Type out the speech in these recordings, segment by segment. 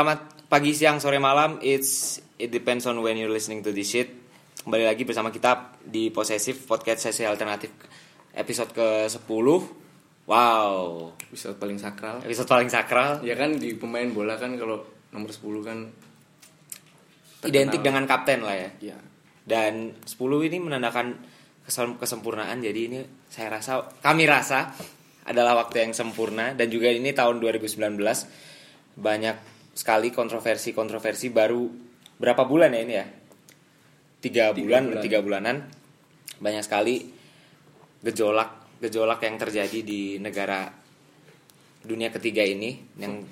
Selamat pagi, siang, sore, malam. It's it depends on when you're listening to this shit. Kembali lagi bersama kita di Posesif Podcast Sesi Alternatif episode ke-10. Wow, Episode paling sakral. episode paling sakral. Ya kan di pemain bola kan kalau nomor 10 kan Identik terkenal. dengan kapten lah ya. ya Dan 10 ini menandakan kesem- kesempurnaan. Jadi ini saya rasa kami rasa adalah waktu yang sempurna dan juga ini tahun 2019 banyak sekali kontroversi-kontroversi baru berapa bulan ya ini ya? Tiga, Tiga bulan, bulan. tiga bulanan banyak sekali gejolak gejolak yang terjadi di negara dunia ketiga ini yang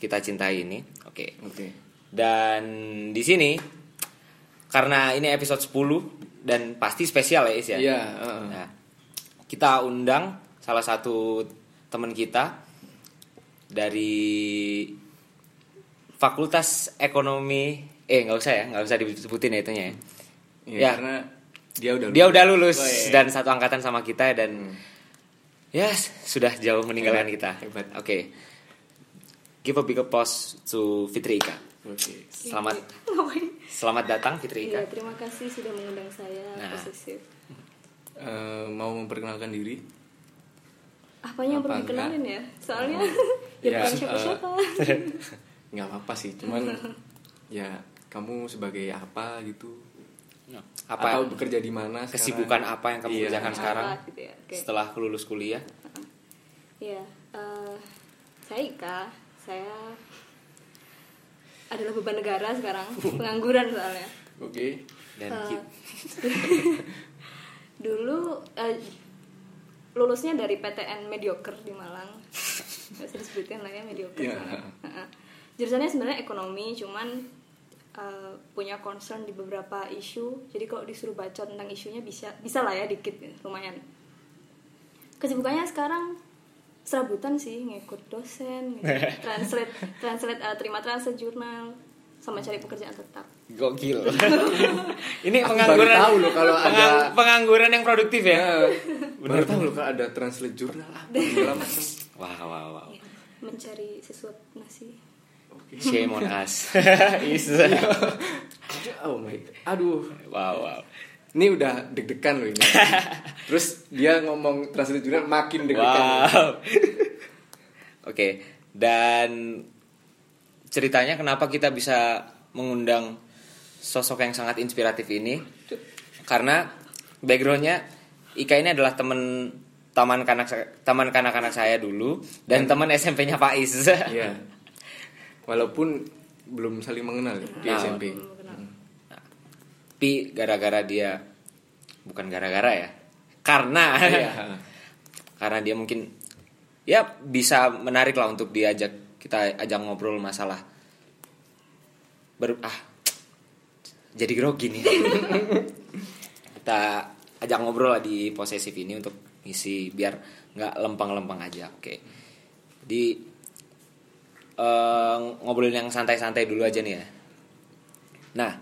kita cintai ini. Oke. oke. Dan di sini karena ini episode 10 dan pasti spesial ya Is ya. Iya, heeh. Nah, kita undang salah satu teman kita dari Fakultas Ekonomi eh nggak usah ya, nggak usah disebutin ya itunya ya. Ya, Ya. karena dia udah Dia udah lulus Oh, iya. dan satu angkatan sama kita dan ya sudah jauh meninggalkan Hebat, kita. hebat. Oke. Give a big applause to Fitri Ika. Oke. Selamat selamat datang Fitri Iya, Ika. terima kasih sudah mengundang saya Nah. posesif. Eh, mau memperkenalkan diri? Apanya yang perlu dikenalin ya? Soalnya ya, Ya, bukan siapa-siapa. nggak apa-apa sih, cuman ya kamu sebagai apa gitu? Apa Atau bekerja di mana? sekarang? kesibukan apa yang kamu Iya. kerjakan sekarang gitu ya. Oke. setelah lulus kuliah? Iya, eh, saya Ika. Saya adalah beban negara sekarang, pengangguran soalnya. Oke. Dan Eh, ki- dulu eh, lulusnya dari PTN mediocre di Malang nggak disebutin lah ya mediocre Iya. banget. Heeh. Jurusannya sebenarnya ekonomi cuman eh, punya concern di beberapa isu jadi kalau disuruh baca tentang isunya bisa bisa lah ya dikit lumayan kesibukannya sekarang serabutan sih ngikut dosen ngikut translate translate eh, terima translate jurnal sama cari pekerjaan tetap gokil. Ini Aku pengangguran baru tahu loh kalau pengang- ada- pengangguran yang produktif ya. Ya, baru tahu loh kalau ada translate jurnal apa segala macam. Wah, wah, wah. Ya, mencari sesuap nasi Shame on us. Is. Oh my god. Aduh, wow, wow. ini udah deg-degan loh ini. Terus dia ngomong translate jurnal makin deg-degan. Wow. Oke, dan ceritanya kenapa kita bisa mengundang sosok yang sangat inspiratif ini? Karena backgroundnya Ika ini adalah teman taman kanak taman kanak-kanak saya dulu dan teman SMP-nya Pak Is. Iya. Walaupun belum saling mengenal ya, di Nah, SMP. belum kenal. Tapi gara-gara dia bukan gara-gara ya. Karena Iya. karena dia mungkin ya bisa menarik lah untuk diajak kita ajak ngobrol masalah ber ah jadi grogi nih kita ajak ngobrol lah di posesif ini untuk ngisi biar nggak lempeng-lempeng aja oke jadi eh, ngobrolin yang santai-santai dulu aja nih ya nah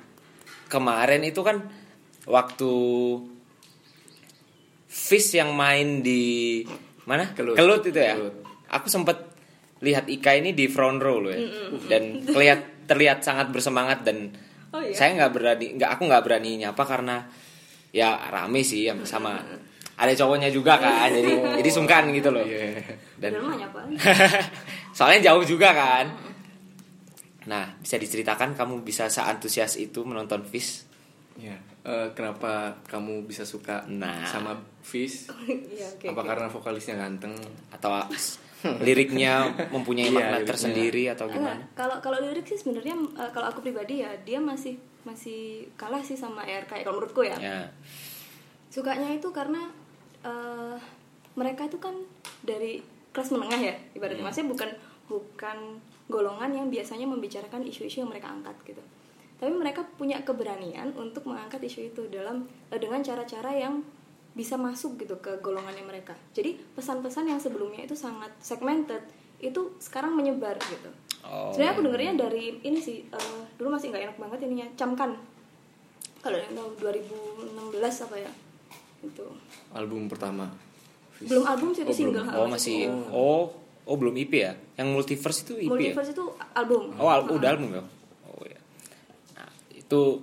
kemarin itu kan waktu Fish yang main di mana? Kelut. itu ya. Kelut. Aku sempet lihat Ika ini di front row loh ya. Dan terlihat terlihat sangat bersemangat dan Oh, iya? saya nggak berani nggak aku nggak berani nyapa karena ya rame sih ya, sama ada cowoknya juga kan jadi jadi sungkan gitu loh. Iya. Dan nyapa. soalnya jauh juga kan. Nah, bisa diceritakan kamu bisa seantusias itu menonton Fish? Iya. Eh, kenapa kamu bisa suka Nah. sama Fish? Iya, oke. Apa oke. karena vokalisnya ganteng? atau liriknya mempunyai Iya, makna liriknya. tersendiri atau Enggak, gimana? kalau kalau lirik sih sebenarnya eh, kalau aku pribadi ya dia masih masih kalah sih sama RK kalau menurutku ya. Ya. Sukanya itu karena eh, mereka itu kan dari kelas menengah ya ibaratnya Hmm. maksudnya bukan bukan golongan yang biasanya membicarakan isu-isu yang mereka angkat gitu. Tapi mereka punya keberanian untuk mengangkat isu itu dalam eh, dengan cara-cara yang bisa masuk gitu ke golongannya mereka. Jadi pesan-pesan yang sebelumnya itu sangat segmented itu sekarang menyebar gitu. Oh. Sebenarnya aku dengernya dari ini sih eh, dulu masih nggak enak banget ininya camkan. Kalau yang tahu 2016 apa ya itu Album pertama. Belum album sih itu Oh, belum. single Oh ha, masih single. oh Oh belum IP ya? Yang multiverse itu IP ya? Multiverse itu album. Oh al- udah album ya? Oh ya. Nah, itu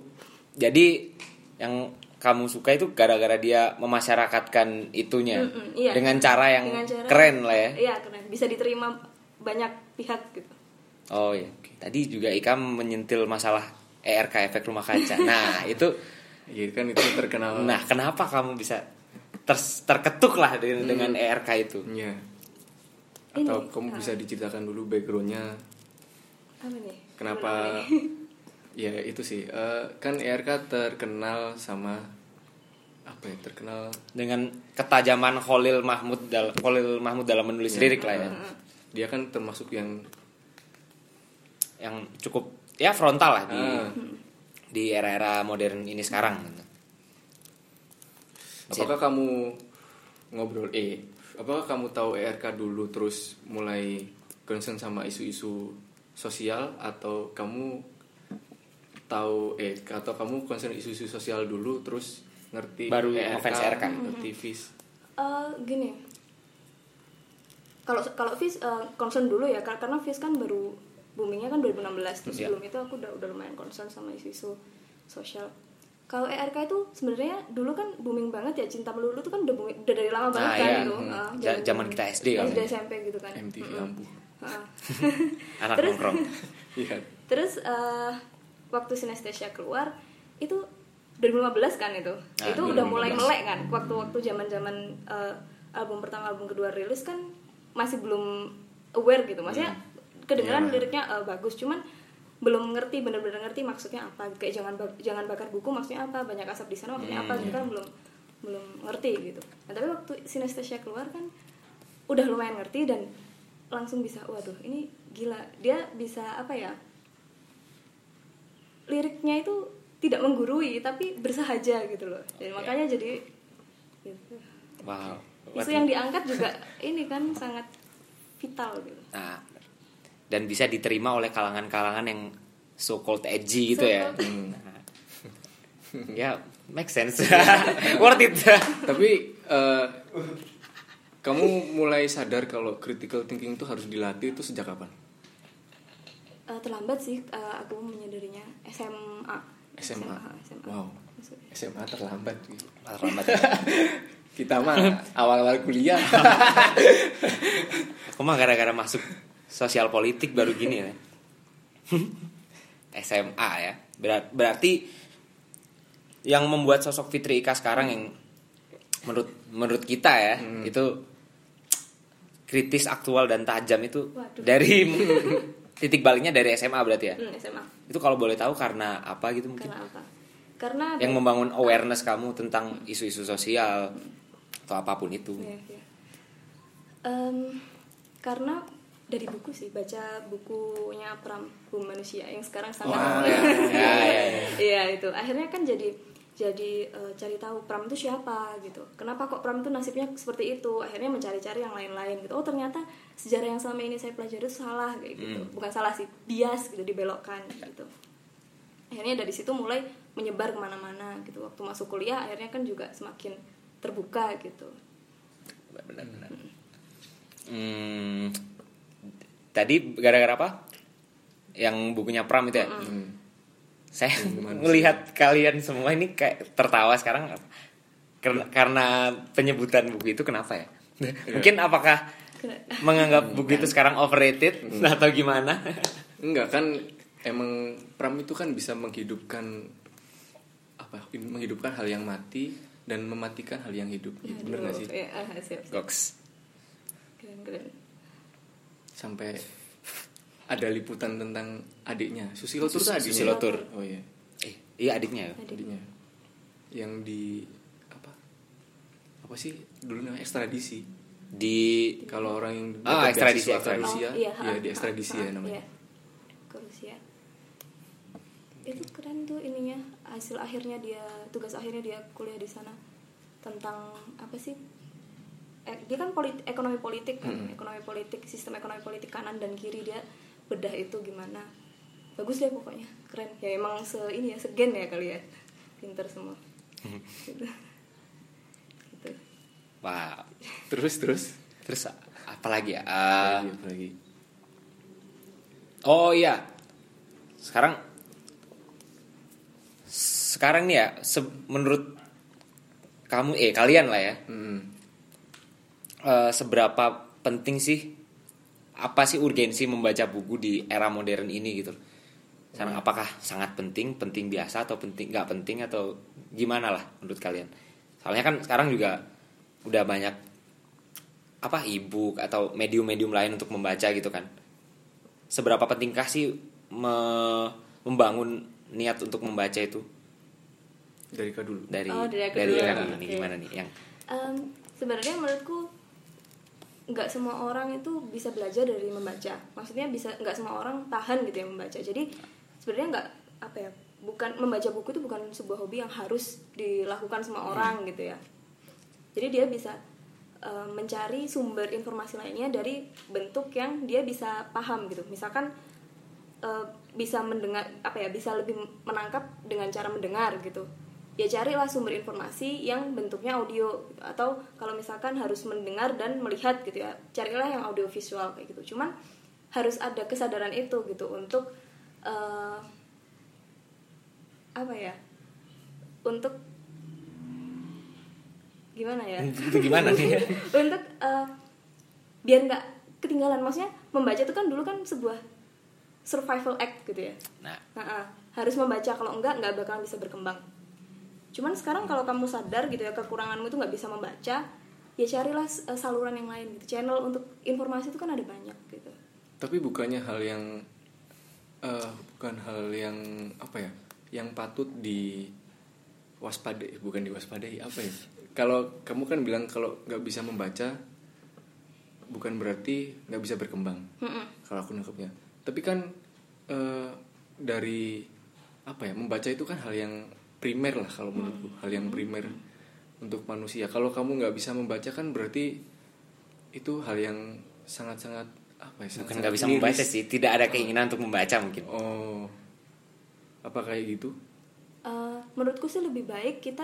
jadi yang kamu suka itu gara-gara dia memasyarakatkan itunya Mm-mm, iya. dengan cara yang Dengan cara- keren lah ya. Iya keren. Bisa diterima banyak pihak gitu. Oh iya. Tadi juga Ika menyentil masalah ERK efek rumah kaca. Nah itu, Iya kan itu terkenal. nah kenapa kamu bisa ter- terketuk lah dengan, dengan ERK itu? Iya. Ini, Atau kamu ah. bisa diceritakan dulu backgroundnya Apa nih? kenapa? ya itu sih. Eh, kan ERK terkenal sama apa ya? Terkenal Dengan ketajaman Khalil Mahmud dal Khalil Mahmud dalam menulis lirik lah ya, dia kan termasuk yang yang cukup ya frontal lah di Ah. di era-era modern ini sekarang. gitu. Apakah kamu ngobrol eh apakah kamu tahu ERK dulu terus mulai concern sama isu-isu sosial atau kamu tahu eh atau kamu concern isu-isu sosial dulu terus ngerti Baru ngefans ERK? ngerti Eh, gini. Kalau kalau Fis eh, concern dulu ya kar- karena Fis kan baru boomingnya kan 2016 terus Iya. sebelum itu aku udah udah lumayan concern sama isu-isu sosial. Kalau ERK itu sebenarnya dulu kan booming banget ya cinta melulu itu kan udah booming, udah dari lama banget Ah, kan iya. itu. Hmm. Ja- zaman kita SD kan. SD SMP gitu kan. MTV Mm-mm. lampu Heeh. Anak Terus- nongkrong. iya Terus eh, waktu Sinestesia keluar itu 2015 kan itu. Ah, itu udah 2015. mulai melek kan. Waktu-waktu zaman-zaman eh, album pertama album kedua rilis kan masih belum aware gitu. Maksudnya kedengeran Iya. liriknya eh, bagus cuman belum ngerti bener-bener ngerti maksudnya apa. Kayak jangan bak- jangan bakar buku maksudnya apa? Banyak asap di sana maksudnya Hmm, apa gitu kan belum belum ngerti gitu. Nah tapi waktu Sinestesia keluar kan udah lumayan ngerti dan langsung bisa waduh ini gila. Dia bisa apa ya liriknya itu tidak menggurui tapi bersahaja gitu loh. Iya. jadi makanya jadi gitu. Wow. isu yang diangkat juga ini kan sangat vital gitu. Nah, dan bisa diterima oleh kalangan-kalangan yang so called edgy gitu ya. Hmm. Nah. ya, make sense. Worth it. tapi eh, kamu mulai sadar kalau critical thinking itu harus dilatih itu sejak kapan Eh, terlambat sih eh, aku menyadarinya SMA SMA. SMA. Wow. Maksudnya. SMA terlambat Terlambat. kita mah awal-awal kuliah Aku mah gara-gara masuk sosial politik baru gini ya. SMA ya. Berat- berarti yang membuat sosok Fitri Ika sekarang yang menurut menurut kita ya itu kritis aktual dan tajam itu Waduh. dari titik baliknya dari SMA berarti ya. Hmm, SMA Itu kalau boleh tahu karena apa gitu mungkin? karena apa karena Yang membangun awareness kamu tentang isu-isu sosial atau apa pun itu. Iya, iya. Em, karena dari buku sih baca bukunya Pram Bumi Manusia yang sekarang sangat Wah, ya, ya, ya, ya. Iya, itu. Akhirnya kan jadi jadi eh, cari tahu Pram itu siapa gitu. Kenapa kok Pram itu nasibnya seperti itu? Akhirnya mencari-cari yang lain-lain gitu. Oh ternyata sejarah yang selama ini saya pelajari itu salah kayak gitu. Hmm. bukan salah sih bias gitu dibelokkan gitu. Akhirnya dari situ mulai menyebar ke mana-mana gitu. Waktu masuk kuliah akhirnya kan juga semakin terbuka gitu. Benar-benar. Hmm, tadi gara-gara apa? Yang bukunya Pram itu ya? Hmm. Saya Manusia. melihat kalian semua ini kayak tertawa sekarang karena, karena penyebutan buku itu kenapa ya? Mungkin apakah menganggap buku itu sekarang overrated atau gimana? Enggak kan emang Pram itu kan bisa menghidupkan apa menghidupkan hal yang mati dan mematikan hal yang hidup gitu, bener gak sih Iya, ah, siap, siap. Goks. Keren, keren. Sampai ada liputan tentang adiknya Susilo Tur tuh adiknya Susilo Tur. oh iya Eh, iya adiknya ya. Adik. adiknya yang di apa apa sih dulu namanya ekstradisi Di kalau orang yang Ah, dapat ekstradisi, ekstradisi. Rusia Oh, iya, ya di ekstradisi ah, ya namanya iya. Ke Rusia. Itu keren tuh ininya hasil akhirnya dia tugas akhirnya dia kuliah di sana tentang apa sih? Eh, dia kan polit- ekonomi politik kan, Mm-mm. ekonomi politik, sistem ekonomi politik kanan dan kiri dia bedah itu gimana. Bagus deh pokoknya, keren. Ya emang se ini ya segen ya kali ya. Pinter semua. gitu. gitu. Wow. terus terus Terus apalagi ya Eh, Apalagi, apalagi. oh iya sekarang sekarang nih ya se- menurut kamu eh kalian lah ya Mm-mm. Eh, seberapa penting sih apa sih urgensi membaca buku di era modern ini gitu sekarang apakah sangat penting penting biasa atau penting nggak penting atau gimana lah menurut kalian soalnya kan sekarang juga udah banyak apa ebook atau medium-medium lain untuk membaca gitu kan seberapa pentingkah sih me- membangun niat untuk membaca itu Dari Kak dulu. dari Oh, dari aku dari dulu. Oke. gimana nih yang Em, sebenarnya menurutku nggak semua orang itu bisa belajar dari membaca. Maksudnya bisa nggak semua orang tahan gitu ya membaca. Jadi sebenarnya nggak apa ya bukan membaca buku itu bukan sebuah hobi yang harus dilakukan semua orang gitu ya. Jadi dia bisa em, mencari sumber informasi lainnya dari bentuk yang dia bisa paham gitu. Misalkan eh, bisa mendengar apa ya bisa lebih menangkap dengan cara mendengar gitu ya carilah sumber informasi yang bentuknya audio gitu. atau kalau misalkan harus mendengar dan melihat gitu ya carilah yang audio visual kayak gitu. Cuman harus ada kesadaran itu gitu untuk eh, apa ya? Untuk gimana ya? Gimana nih? Untuk eh, biar nggak ketinggalan. Maksudnya membaca itu kan dulu kan sebuah survival act gitu ya. Nah. Nah, ah, harus membaca. Kalau enggak nggak bakalan bisa berkembang. Cuman sekarang kalau kamu sadar gitu ya kekuranganmu itu nggak bisa membaca, ya carilah eh, saluran yang lain gitu. Channel untuk informasi itu kan ada banyak gitu. Tapi bukannya hal yang eh, bukan hal yang apa ya? Yang patut di waspadai, bukan diwaspadai apa ya? Kalau kamu kan bilang kalau nggak bisa membaca bukan berarti nggak bisa berkembang. Mm-mm. Kalau aku nangkepnya. Tapi kan eh, dari apa ya? Membaca itu kan hal yang primer lah kalau menurutku, hal yang primer untuk manusia. Kalau kamu nggak bisa membaca kan berarti itu hal yang sangat-sangat apa ya? bukan nggak bisa miris. membaca sih tidak ada keinginan untuk membaca mungkin Oh, apa kayak gitu? Eh, menurutku sih lebih baik kita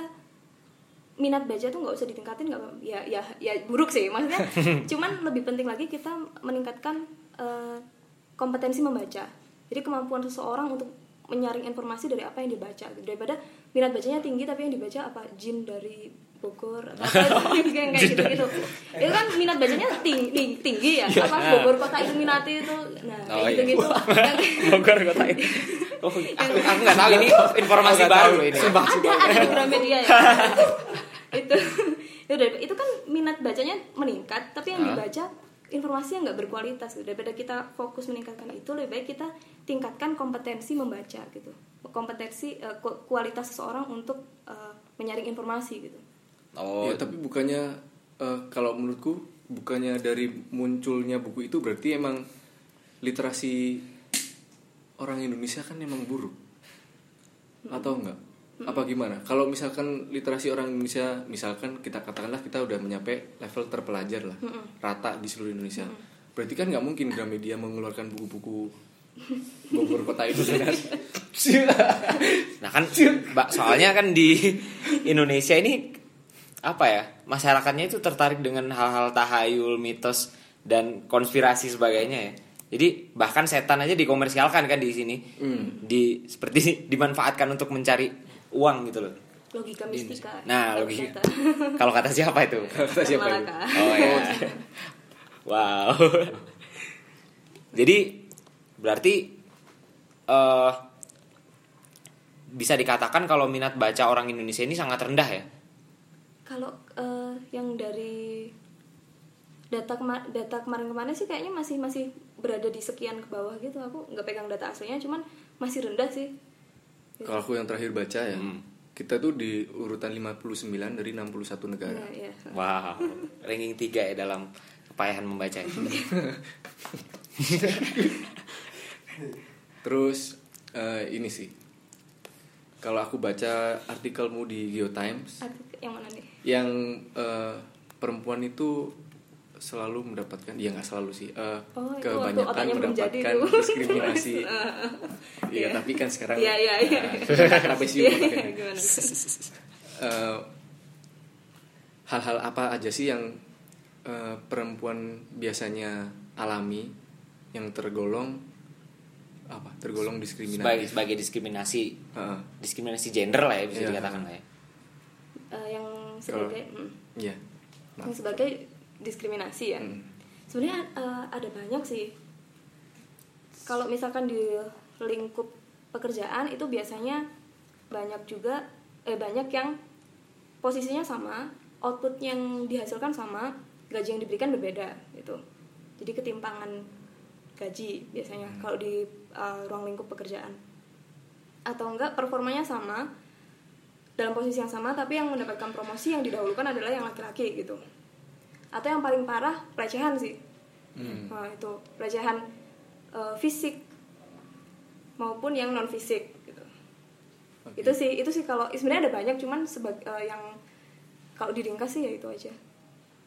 minat baca tuh nggak usah ditingkatin nggak ya ya ya buruk sih maksudnya cuman lebih penting lagi kita meningkatkan eh, kompetensi membaca jadi kemampuan seseorang untuk menyaring informasi dari apa yang dibaca gitu. daripada minat bacanya tinggi tapi yang dibaca apa jin dari Bogor atau apa gitu, kayak kayak gitu gitu itu kan minat bacanya tinggi tinggi ya. Apa Bogor kota Illuminati itu. Nah Oh, kayak iya. gitu gitu Bogor kota ini oh, aku aku nggak tahu ini informasi baru loh ini. Sumpah. ada ada di Gramedia ya. Itu. Itu kan minat bacanya meningkat tapi yang dibaca informasi yang nggak berkualitas gitu. daripada kita fokus meningkatkan itu lebih baik kita tingkatkan kompetensi membaca gitu kompetensi ku- kualitas seseorang untuk eh, menyaring informasi gitu oh Ya, tapi bukannya eh, kalau menurutku bukannya dari munculnya buku itu berarti emang literasi orang Indonesia kan emang buruk atau enggak? Apa gimana? Kalau misalkan literasi orang Indonesia, misalkan kita katakanlah kita udah menyampai level terpelajar lah, rata di seluruh Indonesia. Berarti kan nggak mungkin Gramedia mengeluarkan buku-buku Bogor kota itu kan? nah kan mbak soalnya kan di Indonesia ini apa ya masyarakatnya itu tertarik dengan hal-hal tahayul mitos dan konspirasi sebagainya ya jadi bahkan setan aja dikomersialkan kan di sini Hmm. di seperti dimanfaatkan untuk mencari uang gitu loh. Logika mistika. Nah logika. kalau kata siapa itu? Kata siapa itu? Oh ya. wow. Jadi berarti eh bisa dikatakan kalau minat baca orang Indonesia ini sangat rendah ya. kalau eh, yang dari data kema- data kemarin-kemarin sih kayaknya masih masih berada di sekian ke bawah gitu. Aku nggak pegang data aslinya cuman masih rendah sih Kalau aku yang terakhir baca ya, Hmm. kita tuh di urutan 59 dari 61 negara. ya, ya. Wow. Ranking 3 ya dalam kepayahan membaca itu. Terus eh, ini sih, kalau aku baca artikelmu di Geotimes, Artikel yang mana nih yang eh, perempuan itu selalu mendapatkan, ya nggak selalu sih, eh, Oh, kebanyakan mendapatkan diskriminasi. Iya, Iya. tapi kan sekarang Iya, iya, iya. eh, Iya, otaknya. gimana Eh, hal-hal apa aja sih yang eh, perempuan biasanya alami yang tergolong apa tergolong sebagai diskriminatif sebagai diskriminasi Heeh. diskriminasi gender lah ya bisa Iya. dikatakan lah ya Eh, yang sebagai mm, Iya. yang sebagai diskriminasi ya Hmm. sebenarnya eh, ada banyak sih. Kalau misalkan di lingkup pekerjaan itu biasanya banyak juga eh banyak yang posisinya sama output yang dihasilkan sama gaji yang diberikan berbeda gitu. Jadi ketimpangan gaji biasanya kalau di eh, ruang lingkup pekerjaan. Atau enggak performanya sama dalam posisi yang sama tapi yang mendapatkan promosi yang didahulukan adalah yang laki-laki gitu atau yang paling parah pelecehan sih. Nah itu pelecehan eh, fisik maupun yang non fisik gitu. Oke. itu sih itu sih kalau sebenarnya ada banyak cuman sebagai yang kalau diringkas sih ya itu aja.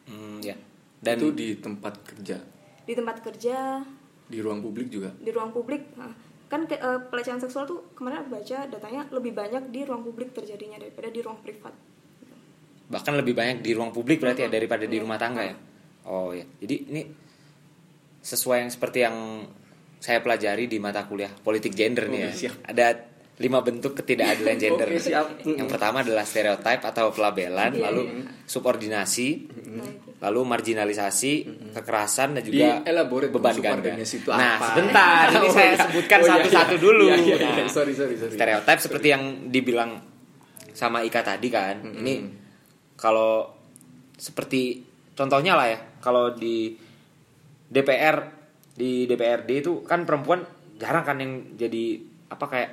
Hmm, ya. Dan itu di tempat kerja, di tempat kerja. Di ruang publik juga. di ruang publik nah, kan ke- eh, pelecehan seksual tuh kemarin aku baca datanya lebih banyak di ruang publik terjadinya daripada di ruang privat bahkan lebih banyak di ruang publik berarti ya daripada di rumah tangga ya oh ya jadi ini sesuai yang seperti yang saya pelajari di mata kuliah politik gender nih ya siap. ada lima bentuk ketidakadilan gender Oke, siap. yang pertama adalah stereotip atau pelabelan Iya, lalu iya. subordinasi lalu marginalisasi kekerasan dan juga beban ganda nah sebentar ini Oh, saya sebutkan Oh, iya, satu-satu iya. dulu Iya, iya, iya. Nah, Sorry, sorry, sorry. stereotip seperti yang dibilang sama Ika tadi kan. Ini kalau seperti contohnya lah ya, kalau di DPR di DPRD itu kan perempuan jarang kan yang jadi apa kayak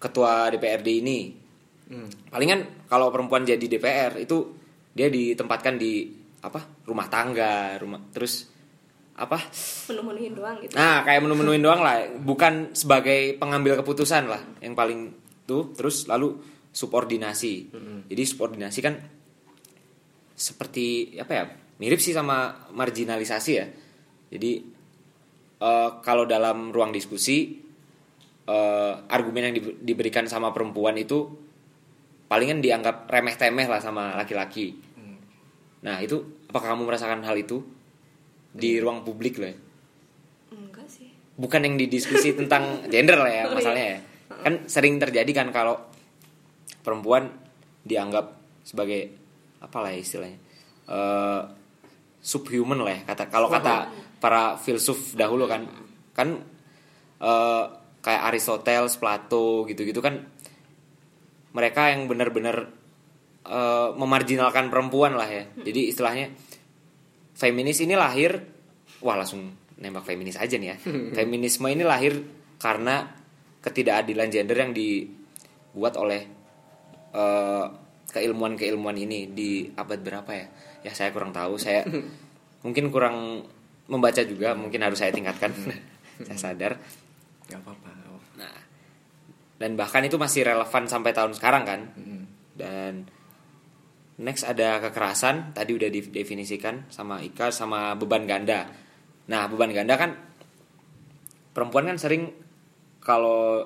ketua DPRD ini. Hmm. Palingan kalau perempuan jadi DPR itu dia ditempatkan di apa? rumah tangga, rumah terus apa? menemuin doang gitu Nah, kayak menu-menuin doang lah, bukan sebagai pengambil keputusan lah yang paling tuh. Terus lalu subordinasi. Jadi subordinasi kan seperti apa ya? Mirip sih sama marginalisasi ya. Jadi eh, kalau dalam ruang diskusi eh, argumen yang di- diberikan sama perempuan itu palingan dianggap remeh-temeh lah sama laki-laki. Nah, itu apakah kamu merasakan hal itu di ruang publik loh ya? enggak sih bukan yang didiskusi tentang gender lah ya Oh, iya. masalahnya ya. Kan sering terjadi kan kalau perempuan dianggap sebagai apalah ya istilahnya eh, subhuman lah ya kata kalau kata para filsuf dahulu kan kan eh, kayak Aristoteles, Plato gitu-gitu kan mereka yang benar-benar eh, memarginalkan perempuan lah ya. Jadi istilahnya feminis ini lahir wah langsung nembak feminis aja nih ya. Feminisme ini lahir karena ketidakadilan gender yang dibuat oleh eh, keilmuan-keilmuan ini di abad berapa ya? Ya saya kurang tahu. Saya mungkin kurang membaca juga, mungkin harus saya tingkatkan. saya sadar. Gak apa-apa. gak apa-apa. Nah, dan bahkan itu masih relevan sampai tahun sekarang kan. Hmm. Dan next ada kekerasan, tadi udah didefinisikan sama Ika sama beban ganda. Nah, beban ganda kan perempuan kan sering kalau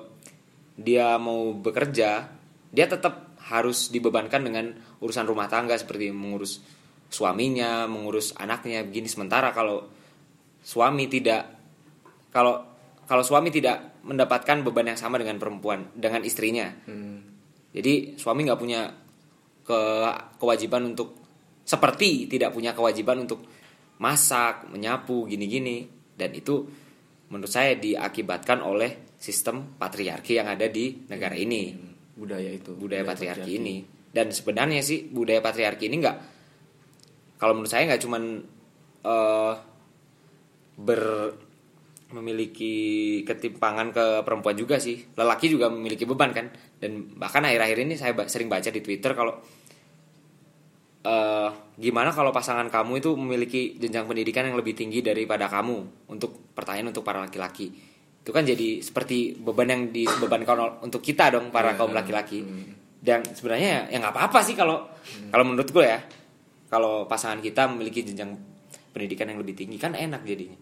dia mau bekerja, dia tetap harus dibebankan dengan urusan rumah tangga seperti mengurus suaminya, mengurus anaknya begini sementara kalau suami tidak kalau kalau suami tidak mendapatkan beban yang sama dengan perempuan dengan istrinya. Hmm. Jadi suami nggak punya ke kewajiban untuk seperti tidak punya kewajiban untuk masak, menyapu, gini-gini dan itu menurut saya diakibatkan oleh sistem patriarki yang ada di negara ini, Budaya itu. budaya patriarki ini. Dan sebenarnya sih budaya patriarki ini nggak kalau menurut saya nggak cuman eh, ber memiliki ketimpangan ke perempuan juga sih. Lelaki juga memiliki beban kan. Dan bahkan akhir-akhir ini saya sering baca di Twitter kalau eh gimana kalau pasangan kamu itu memiliki jenjang pendidikan yang lebih tinggi daripada kamu untuk pertanyaan untuk para laki-laki. Itu kan jadi seperti beban yang dibebankan ol- untuk kita dong para Iya. kaum laki-laki. Dan sebenarnya ya nggak apa-apa sih kalau kalau menurutku ya. Kalau pasangan kita memiliki jenjang pendidikan yang lebih tinggi kan enak jadinya.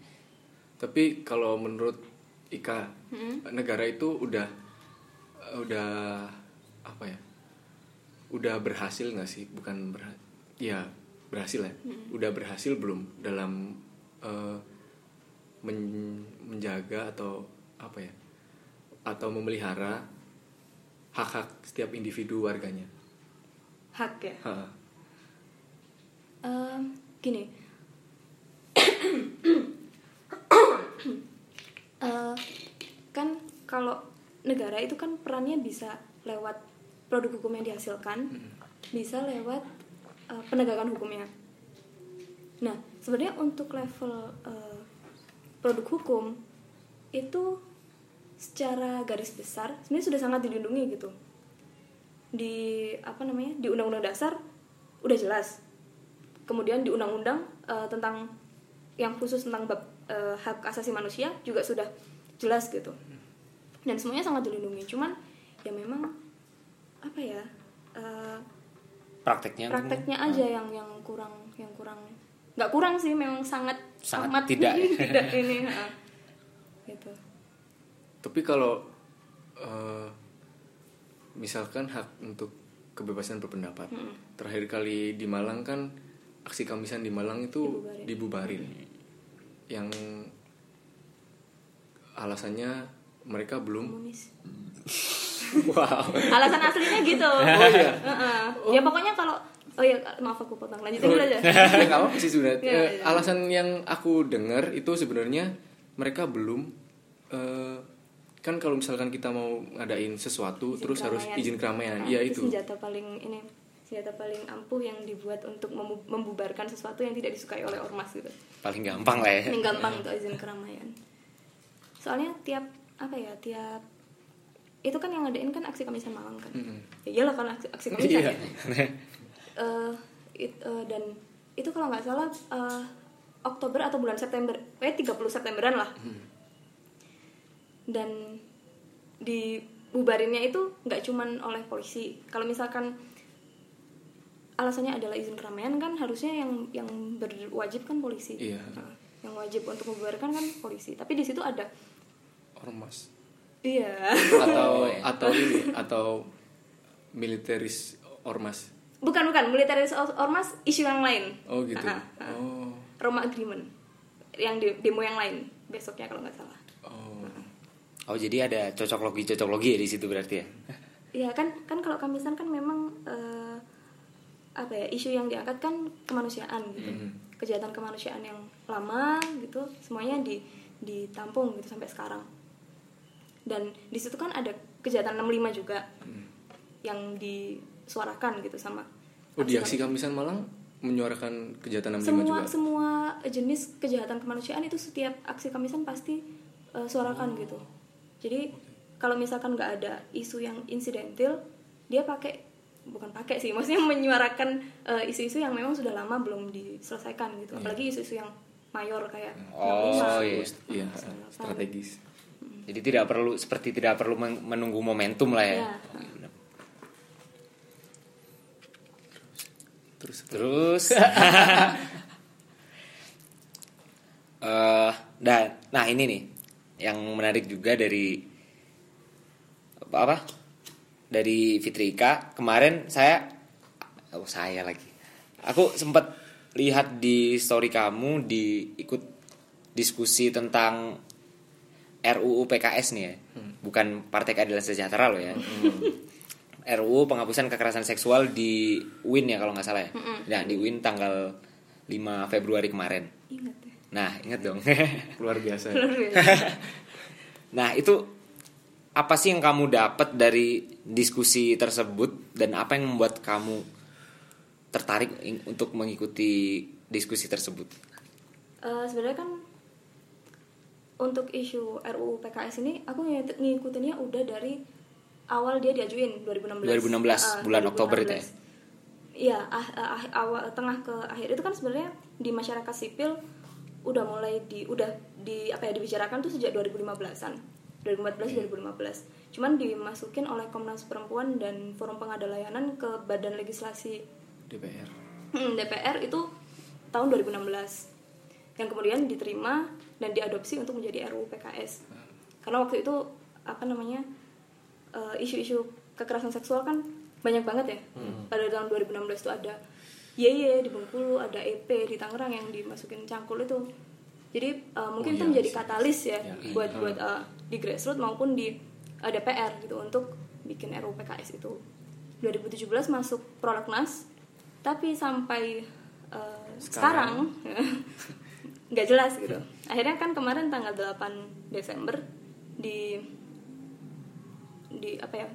Tapi kalau menurut Ika, negara itu udah udah apa ya? Udah berhasil nggak sih? Bukan berhasil. Ya, berhasil ya udah berhasil belum dalam eh, men- menjaga atau apa ya atau memelihara hak-hak setiap individu warganya? Hak ya? Ha. Em, gini. Eh, kan kalau negara itu kan perannya bisa lewat produk hukum yang dihasilkan bisa lewat eh, penegakan hukumnya. Nah sebenarnya untuk level eh, produk hukum itu secara garis besar sebenarnya sudah sangat dilindungi gitu. Di apa namanya di undang-undang dasar udah jelas. Kemudian di undang-undang eh, tentang yang khusus tentang bab eh, hak asasi manusia juga sudah jelas gitu. Dan semuanya sangat dilindungi cuman ya memang apa ya eh, prakteknya prakteknya aja yang yang kurang yang kurang nggak kurang sih memang sangat Sangat amat. tidak. tidak ini ha. gitu. Tapi kalau eh, misalkan hak untuk kebebasan berpendapat terakhir kali di Malang kan aksi kamisan di Malang itu dibubarin, yang alasannya mereka belum. Komunis. Wow. Alasan aslinya gitu. Oh iya. Heeh. ya pokoknya kalau oh ya maaf aku potong lanjutin dulu aja nggak apa sih sebenarnya Iya, Eh, iya. alasan yang aku dengar itu sebenarnya mereka belum eh, kan kalau misalkan kita mau ngadain sesuatu Izin terus harus keramaian. izin keramaian Nah, iya itu itu senjata paling ini senjata paling ampuh yang dibuat untuk membubarkan sesuatu yang tidak disukai oleh ormas gitu paling gampang lah ya yang gampang untuk izin keramaian soalnya tiap apa ya tiap itu kan yang ngadain kan aksi kamisan malam kan Mm-mm. ya iyalah kan aksi, aksi kamisan Iya. ya. Eh, it- eh, dan itu kalau nggak salah eh, Oktober atau bulan September. Eh 30 Septemberan lah. Dan dibubarinnya itu nggak cuman oleh polisi. Kalau misalkan alasannya adalah izin keramaian kan harusnya yang yang berwajib kan polisi. Iya. Nah, yang wajib untuk membubarkan kan polisi. Tapi di situ ada ormas. Iya. Atau atau ini atau militeris ormas bukan bukan militeris or- ormas isu yang lain. Oh gitu. Ah. oh. Roma Agreement. Yang di- demo yang lain besoknya kalau nggak salah. Oh. Oh jadi ada cocok logi cocok logi ya di situ berarti ya? Iya kan kan kalau kamisan kan memang eh, apa ya isu yang diangkat kan kemanusiaan gitu. Kejahatan kemanusiaan yang lama gitu semuanya di ditampung gitu sampai sekarang. Dan di situ kan ada kejahatan 65 juga yang disuarakan gitu sama oh di aksi kamisan Malang menyuarakan kejahatan 65 semua juga semua jenis kejahatan kemanusiaan itu setiap aksi kamisan pasti eh, suarakan gitu. Jadi kalau misalkan nggak ada isu yang insidentil dia pakai bukan pakai sih maksudnya menyuarakan eh, isu-isu yang memang sudah lama belum diselesaikan gitu. Apalagi isu-isu yang mayor kayak Oh, 65, iya. iya apa. strategis. Jadi tidak perlu seperti tidak perlu men- menunggu momentum lah ya. Iya. Terus terus. Eh dan nah ini nih yang menarik juga dari apa, apa dari Fitrika kemarin saya oh saya lagi. Aku sempat lihat di story kamu di ikut diskusi tentang RUU PKS nih ya. Bukan Partai Keadilan Sejahtera loh ya RUU penghapusan kekerasan seksual di UIN ya kalau nggak salah ya? Nah di UIN tanggal 5 Februari kemarin. Ingat ya? Nah ingat dong. Luar biasa. Luar biasa. Nah itu apa sih yang kamu dapat dari diskusi tersebut dan apa yang membuat kamu tertarik untuk mengikuti diskusi tersebut? Eh, sebenarnya kan untuk isu RUU PKS ini aku ngikut- ngikutinnya udah dari awal dia diajuin 2016 2016, Ah, bulan Oktober itu ya? Iya, ah, ah, ah, awal tengah ke akhir. Itu kan sebenarnya di masyarakat sipil udah mulai di udah di apa ya dibicarakan tuh sejak 2015-an. 2014 2015. Cuman dimasukin oleh Komnas Perempuan dan Forum Pengada Layanan ke Badan Legislasi. DPR Hmm, DPR itu tahun 2016 yang kemudian diterima dan diadopsi untuk menjadi RUU PKS karena waktu itu apa namanya eh, isu-isu kekerasan seksual kan banyak banget ya. Pada tahun 2016 itu ada YY di Bengkulu ada EP di Tangerang yang dimasukin cangkul itu. Jadi uh, mungkin Oh, itu iya, menjadi sih. katalis ya Iya. buat buat uh, di grassroots maupun di uh, DPR gitu untuk bikin RUU PKS itu. 2017 masuk prolegnas tapi sampai uh, sekarang, nggak jelas gitu. Akhirnya kan kemarin tanggal 8 Desember di di apa ya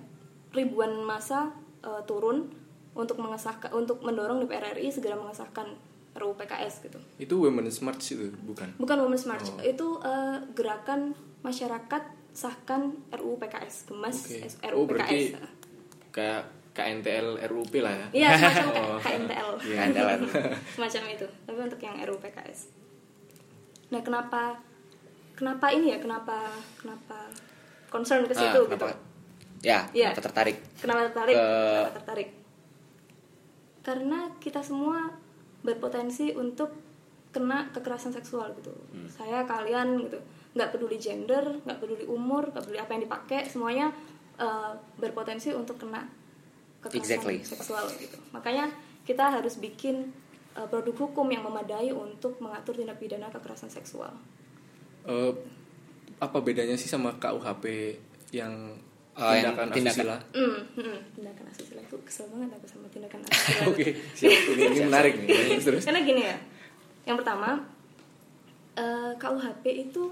ribuan masa uh, turun untuk mengesahkan untuk mendorong DPR RI segera mengesahkan RUU PKS gitu Itu Women's March itu bukan? bukan Women's March Oh. itu uh, gerakan masyarakat sahkan RUU PKS gemas Oh, RUU berarti- PKS Kayak KNTL RUP lah ya. iya semacam Oh. KNTL Iya. Semacam itu tapi untuk yang RUU PKS nah kenapa kenapa ini ya kenapa kenapa concern ke Ah, situ gitu Ya, Iya. kenapa tertarik? Kenapa tertarik? Ke- Kenapa tertarik? Karena kita semua berpotensi untuk kena kekerasan seksual gitu. Hmm. Saya, kalian gitu, nggak peduli gender, nggak peduli umur, nggak peduli apa yang dipakai, semuanya eh, berpotensi untuk kena kekerasan Exactly. seksual gitu. Makanya kita harus bikin eh, produk hukum yang memadai untuk mengatur tindak pidana kekerasan seksual. Eh, apa bedanya sih sama KUHP yang Oh, yang tindakan tindakan- asusila? Hmm, hmm, tindakan asusila itu kesel banget aku sama tindakan asusila. Oke, siap. Ini, ini menarik nih. Terus. Karena gini ya, yang pertama eh, KUHP itu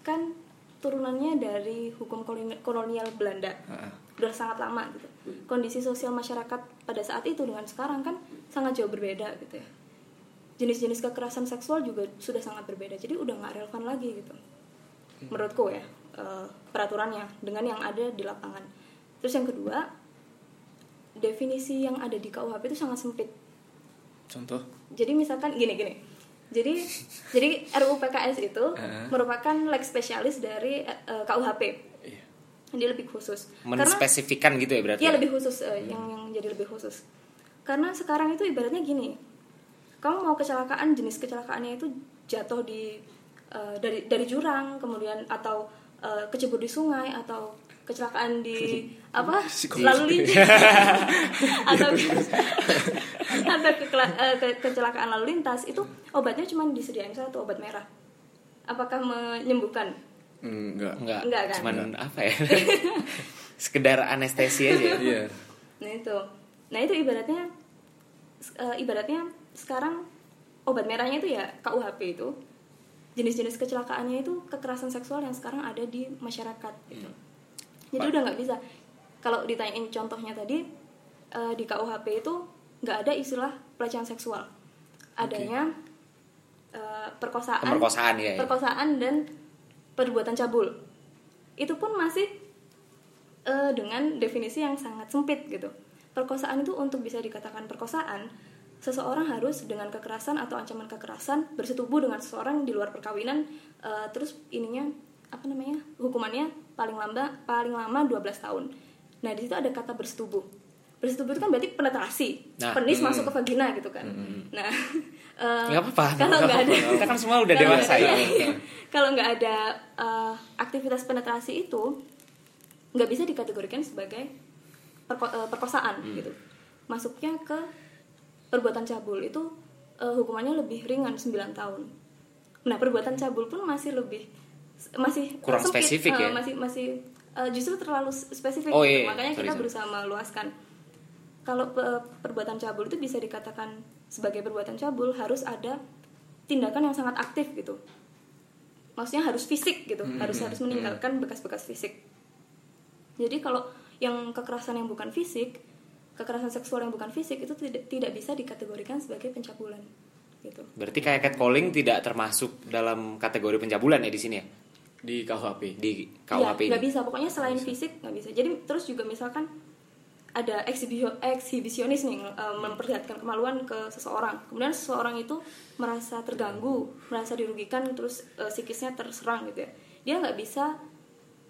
kan turunannya dari hukum koloni- kolonial Belanda, Ah, ah. udah sangat lama gitu. Kondisi sosial masyarakat pada saat itu dengan sekarang kan sangat jauh berbeda gitu ya. Jenis-jenis kekerasan seksual juga sudah sangat berbeda, jadi udah nggak relevan lagi gitu. Menurutku ya eh, peraturannya dengan yang ada di lapangan. Terus yang kedua, definisi yang ada di KUHP itu sangat sempit Contoh? jadi misalkan gini gini jadi jadi RUU PKS itu Heeh. merupakan leg spesialis dari eh, KUHP Iya. dia lebih khusus karena Menspesifikan gitu ya berarti? iya ya? lebih khusus eh, yang yang jadi lebih khusus karena sekarang itu ibaratnya gini kamu mau kecelakaan jenis kecelakaannya itu jatuh di eh, dari dari jurang kemudian atau eh, kecebur di sungai atau kecelakaan di apa lalu lintas atau atau kekela- eh, ke- kecelakaan lalu lintas itu obatnya cuma disediain satu obat merah apakah menyembuhkan Enggak. Enggak, Enggak kan? cuman apa ya? Sekedar anestesi aja. ya? Iya. Nah itu, nah itu ibaratnya, eh, ibaratnya sekarang obat merahnya itu ya KUHP itu jenis-jenis kecelakaannya itu kekerasan seksual yang sekarang ada di masyarakat gitu. Jadi Pak. udah nggak bisa. Kalau ditanyain contohnya tadi eh, di KUHP itu nggak ada istilah pelecehan seksual, adanya eh, perkosaan, Pemerkosaan ya. ya. perkosaan dan perbuatan cabul. Itu pun masih eh, dengan definisi yang sangat sempit gitu. Perkosaan itu untuk bisa dikatakan perkosaan, seseorang harus dengan kekerasan atau ancaman kekerasan bersetubuh dengan seseorang di luar perkawinan, eh, terus ininya apa namanya hukumannya paling lama paling lama 12 tahun. Nah di situ ada kata bersetubuh. Bersetubuh itu kan berarti penetrasi, Nah, penis hmm. masuk ke vagina gitu kan. Nah eh, Nggak apa-apa. Kalau nggak ada, Kita kan semua udah dewasa ya. kalau nggak ada eh, aktivitas penetrasi itu nggak bisa dikategorikan sebagai perko- perkosaan gitu masuknya ke perbuatan cabul itu eh, hukumannya lebih ringan 9 tahun nah perbuatan cabul pun masih lebih masih Kurang sempit, spesifik eh, ya? masih masih eh, justru terlalu spesifik Oh, gitu. iya, makanya sorry, kita sorry. berusaha meluaskan kalau pe- perbuatan cabul itu bisa dikatakan sebagai perbuatan cabul harus ada tindakan yang sangat aktif gitu maksudnya harus fisik gitu Hmm, harus hmm, harus meninggalkan bekas-bekas fisik jadi kalau yang kekerasan yang bukan fisik kekerasan seksual yang bukan fisik itu tidak tidak bisa dikategorikan sebagai pencabulan gitu Berarti kayak catcalling tidak termasuk dalam kategori pencabulan ya di sini ya? Di KUHP. Di Ya, KUHP nggak ini. bisa pokoknya selain fisik nggak bisa jadi terus juga misalkan ada eksibisio- eksibisionis nih eh, memperlihatkan kemaluan ke seseorang kemudian seseorang itu merasa terganggu merasa dirugikan terus eh, psikisnya terserang gitu ya dia nggak bisa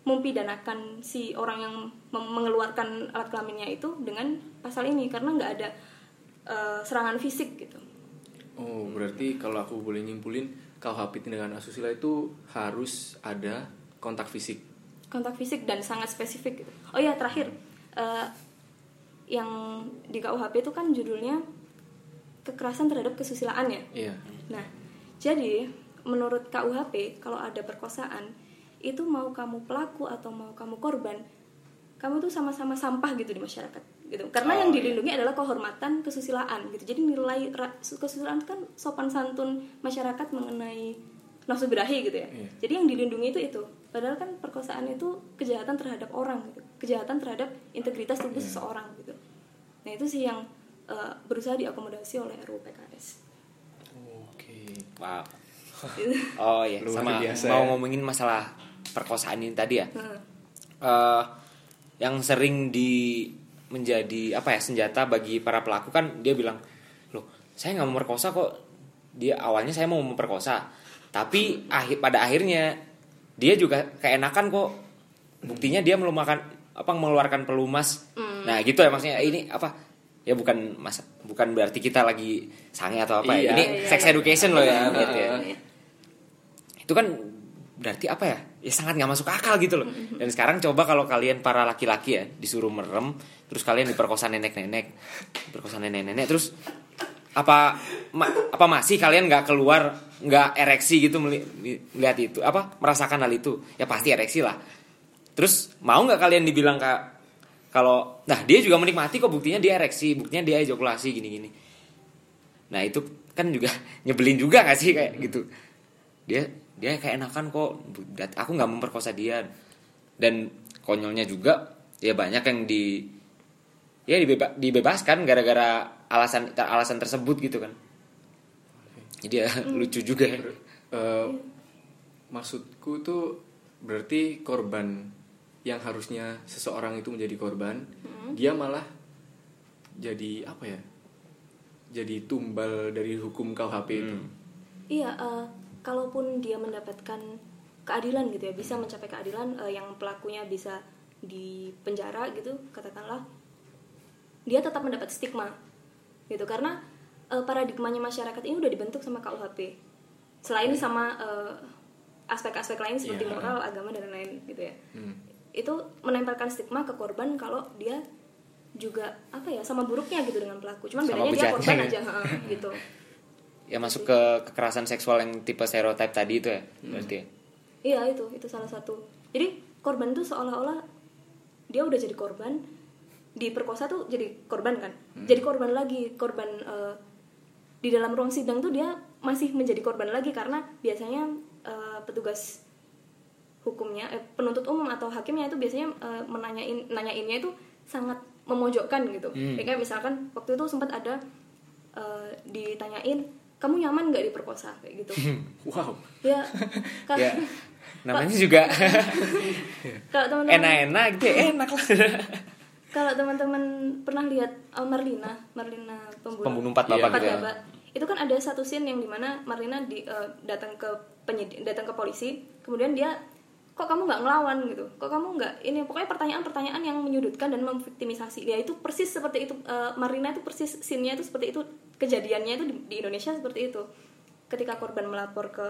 mempidanakan si orang yang mengeluarkan alat kelaminnya itu dengan pasal ini karena nggak ada eh, serangan fisik gitu Oh, berarti kalau aku boleh nyimpulin KUHP tindakan asusila itu harus ada kontak fisik. kontak fisik dan sangat spesifik gitu. Oh ya terakhir eh, yang di KUHP itu kan judulnya kekerasan terhadap kesusilaan ya. Iya. Nah, jadi menurut KUHP kalau ada perkosaan itu mau kamu pelaku atau mau kamu korban, kamu tuh sama-sama sampah gitu di masyarakat gitu. Karena Oh, yang iya. dilindungi adalah kehormatan kesusilaan gitu. Jadi nilai kesusilaan kan sopan santun masyarakat mengenai nafsu birahi gitu ya. Iya. Jadi yang dilindungi itu itu. Padahal kan perkosaan itu kejahatan terhadap orang gitu. Kejahatan terhadap integritas tubuh Iya. seseorang gitu. Nah, itu sih yang eh, berusaha diakomodasi oleh RUU PKS. Oke. Wow. Oh iya, Luar sama biasa mau ya. ngomongin masalah perkosaan ini tadi ya. Heeh. Eh, yang sering di menjadi apa ya senjata bagi para pelaku kan dia bilang, loh saya nggak mau merkosa kok. Dia awalnya saya mau memperkosa, tapi akhir pada akhirnya dia juga keenakan kok. Buktinya dia melumakan apa mengeluarkan pelumas. Nah gitu ya maksudnya ini apa? Ya bukan mas bukan berarti kita lagi sange atau apa Iya. ya. Ini Iya, sex iya. education loh ya gitu ya Iya. itu kan berarti apa ya ya sangat nggak masuk akal gitu loh. Dan sekarang coba kalau kalian para laki-laki ya disuruh merem terus kalian diperkosa nenek-nenek diperkosa nenek-nenek terus apa ma- apa masih kalian nggak keluar nggak ereksi gitu meli- melihat itu apa merasakan hal itu? Ya pasti ereksi lah. Terus mau nggak kalian dibilang kak kalau nah dia juga menikmati kok buktinya dia ereksi buktinya dia ejakulasi gini-gini. Nah itu kan juga nyebelin juga gak sih kayak gitu? Dia dia kayak enakan kok. Dat- aku nggak memperkosa dia. Dan konyolnya juga ya banyak yang di ya dibeba- dibebaskan gara-gara alasan alasan tersebut gitu kan. Jadi ya lucu juga. Ya. Eh, maksudku tuh berarti korban yang harusnya seseorang itu menjadi korban, dia malah jadi apa ya? Jadi tumbal dari hukum KUHP itu. Iya, eh, kalaupun dia mendapatkan keadilan gitu ya, bisa mencapai keadilan eh, yang pelakunya bisa dipenjara gitu, katakanlah, dia tetap mendapat stigma gitu karena eh, paradigmanya masyarakat ini udah dibentuk sama KUHP. Selain sama eh, aspek-aspek lain seperti Iya. moral, agama dan lain-lain gitu ya. Hmm. Itu menempelkan stigma ke korban kalau dia juga apa ya sama buruknya gitu dengan pelaku. Cuman Sama bedanya dia korban aja, gitu. Ya masuk ke kekerasan seksual yang tipe stereotip tadi itu ya berarti ya? Iya itu itu salah satu. Jadi korban tuh seolah-olah dia udah jadi korban, diperkosa tuh jadi korban kan, jadi korban lagi korban eh, di dalam ruang sidang tuh dia masih menjadi korban lagi karena biasanya eh, petugas hukumnya eh, penuntut umum atau hakimnya itu biasanya eh, menanyain nanyainnya itu sangat memojokkan gitu. Hmm. Ya, kayak misalkan waktu itu sempat ada eh, ditanyain kamu nyaman nggak diperkosa kayak gitu. Wow. ya, ka- ya namanya juga kalau teman-teman enak-enak gitu ya, enak lah kalau teman-teman pernah lihat uh, Marlina Marlina pembunuh, pembunuh empat Iya. bapak empat gitu ya. bapak itu kan ada satu scene yang di mana Marlina di, uh, datang ke penyidik datang ke polisi kemudian dia kok kamu nggak ngelawan gitu? Kok kamu nggak ini pokoknya pertanyaan-pertanyaan yang menyudutkan dan memviktimisasi. Ya itu persis seperti itu uh, Marlina itu persis scene-nya itu seperti itu kejadiannya itu di, di Indonesia seperti itu. Ketika korban melapor ke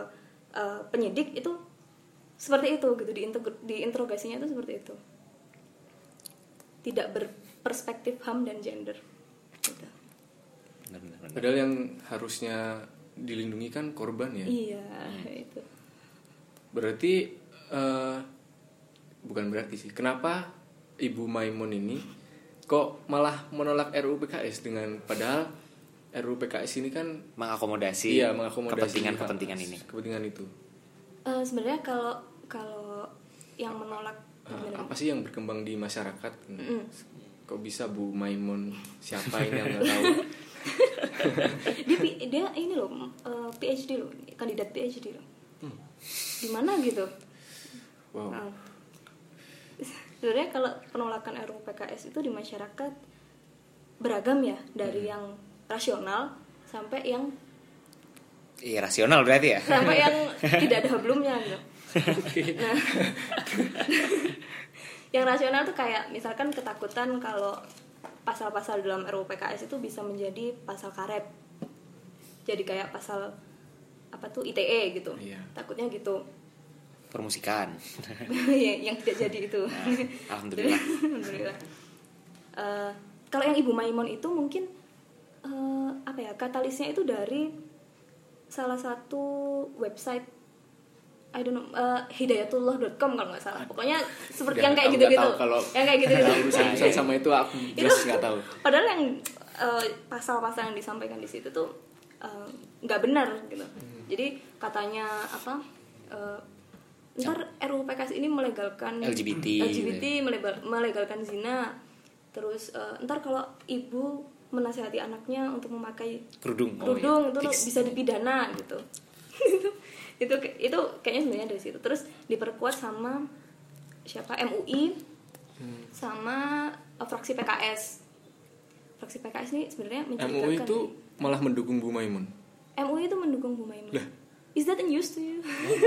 uh, penyidik itu seperti itu gitu diinteg- diinterogasinya itu seperti itu. Tidak berperspektif ham dan gender. Gitu. Padahal yang harusnya dilindungi kan korban ya. iya itu. Berarti eh, bukan berarti sih. Kenapa Ibu Maimun ini kok malah menolak RUU PKS dengan padahal RUU PKS ini kan mengakomodasi iya mengakomodasi kepentingan-kepentingan ini Kepentingan itu. Eh, sebenarnya kalau kalau yang menolak gimana? apa sih yang berkembang di masyarakat? Mm. Kok bisa Bu Maimun siapa ini yang nggak tahu? dia dia ini loh eh, PhD loh kandidat PhD loh di mana gitu Wow. Nah, sebenarnya kalau penolakan RUU PKS itu di masyarakat beragam ya dari yang rasional sampai yang iya rasional berarti ya sampai yang tidak ada hablumnya gitu. Nah, yang rasional tuh kayak misalkan ketakutan kalau pasal-pasal dalam RUU PKS itu bisa menjadi pasal karet. Jadi kayak pasal apa tuh ITE gitu. Iya. Takutnya gitu. Permusikan. Ya, yang tidak jadi itu. alhamdulillah. Alhamdulillah. Eh, kalau yang Ibu Maimun itu mungkin eh, apa ya katalisnya itu dari salah satu website I don't know eh, hidayatullah.com kalau nggak salah. Pokoknya seperti Udah, yang kayak nggak tahu kalau- yang kayak gitu-gitu. Kalau urusan-urusan sama itu aku jelas nggak tahu. Padahal yang eh, pasal-pasal yang disampaikan di situ tuh nggak benar gitu. Jadi katanya apa ntar RUU PKS ini melegalkan LGBT, LGBT melebal- melegalkan zina. Terus eh, ntar kalau ibu menasihati anaknya untuk memakai kerudung. Oh, kerudung iya. itu Fix. bisa dipidana gitu. Itu itu kayaknya sebenarnya dari situ. Terus diperkuat sama siapa? MUI sama eh, fraksi PKS fraksi PKS ini sebenarnya MUI itu malah mendukung Bu Maimun. MUI itu mendukung Bu Maimun is that news to you?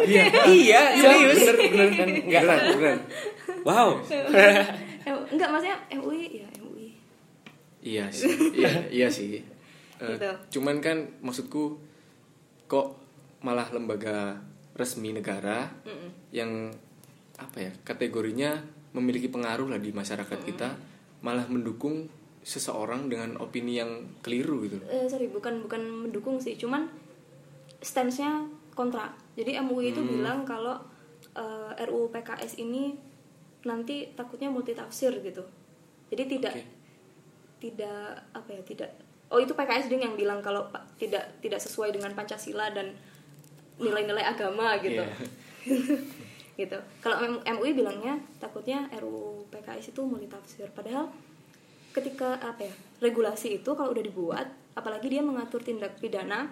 Iya. Iya serius bener bener Dan enggak bener bener. Wow. Eh, enggak maksudnya MUI ya MUI iya sih. Iya iya sih. Eh, Gitu. cuman kan maksudku kok malah lembaga resmi negara yang apa ya kategorinya memiliki pengaruh lah di masyarakat kita malah mendukung seseorang dengan opini yang keliru gitu. Eh, sorry bukan bukan mendukung sih. Cuman stance-nya kontra. Jadi MUI itu bilang kalau eh, RUU PKS ini nanti takutnya multitafsir gitu. Jadi tidak Oke. tidak apa ya tidak oh itu PKS ding yang bilang kalau tidak tidak sesuai dengan Pancasila dan nilai-nilai agama gitu. Gitu. Kalau MUI bilangnya takutnya RUU PKS itu multitafsir. Padahal ketika apa ya regulasi itu kalau udah dibuat apalagi dia mengatur tindak pidana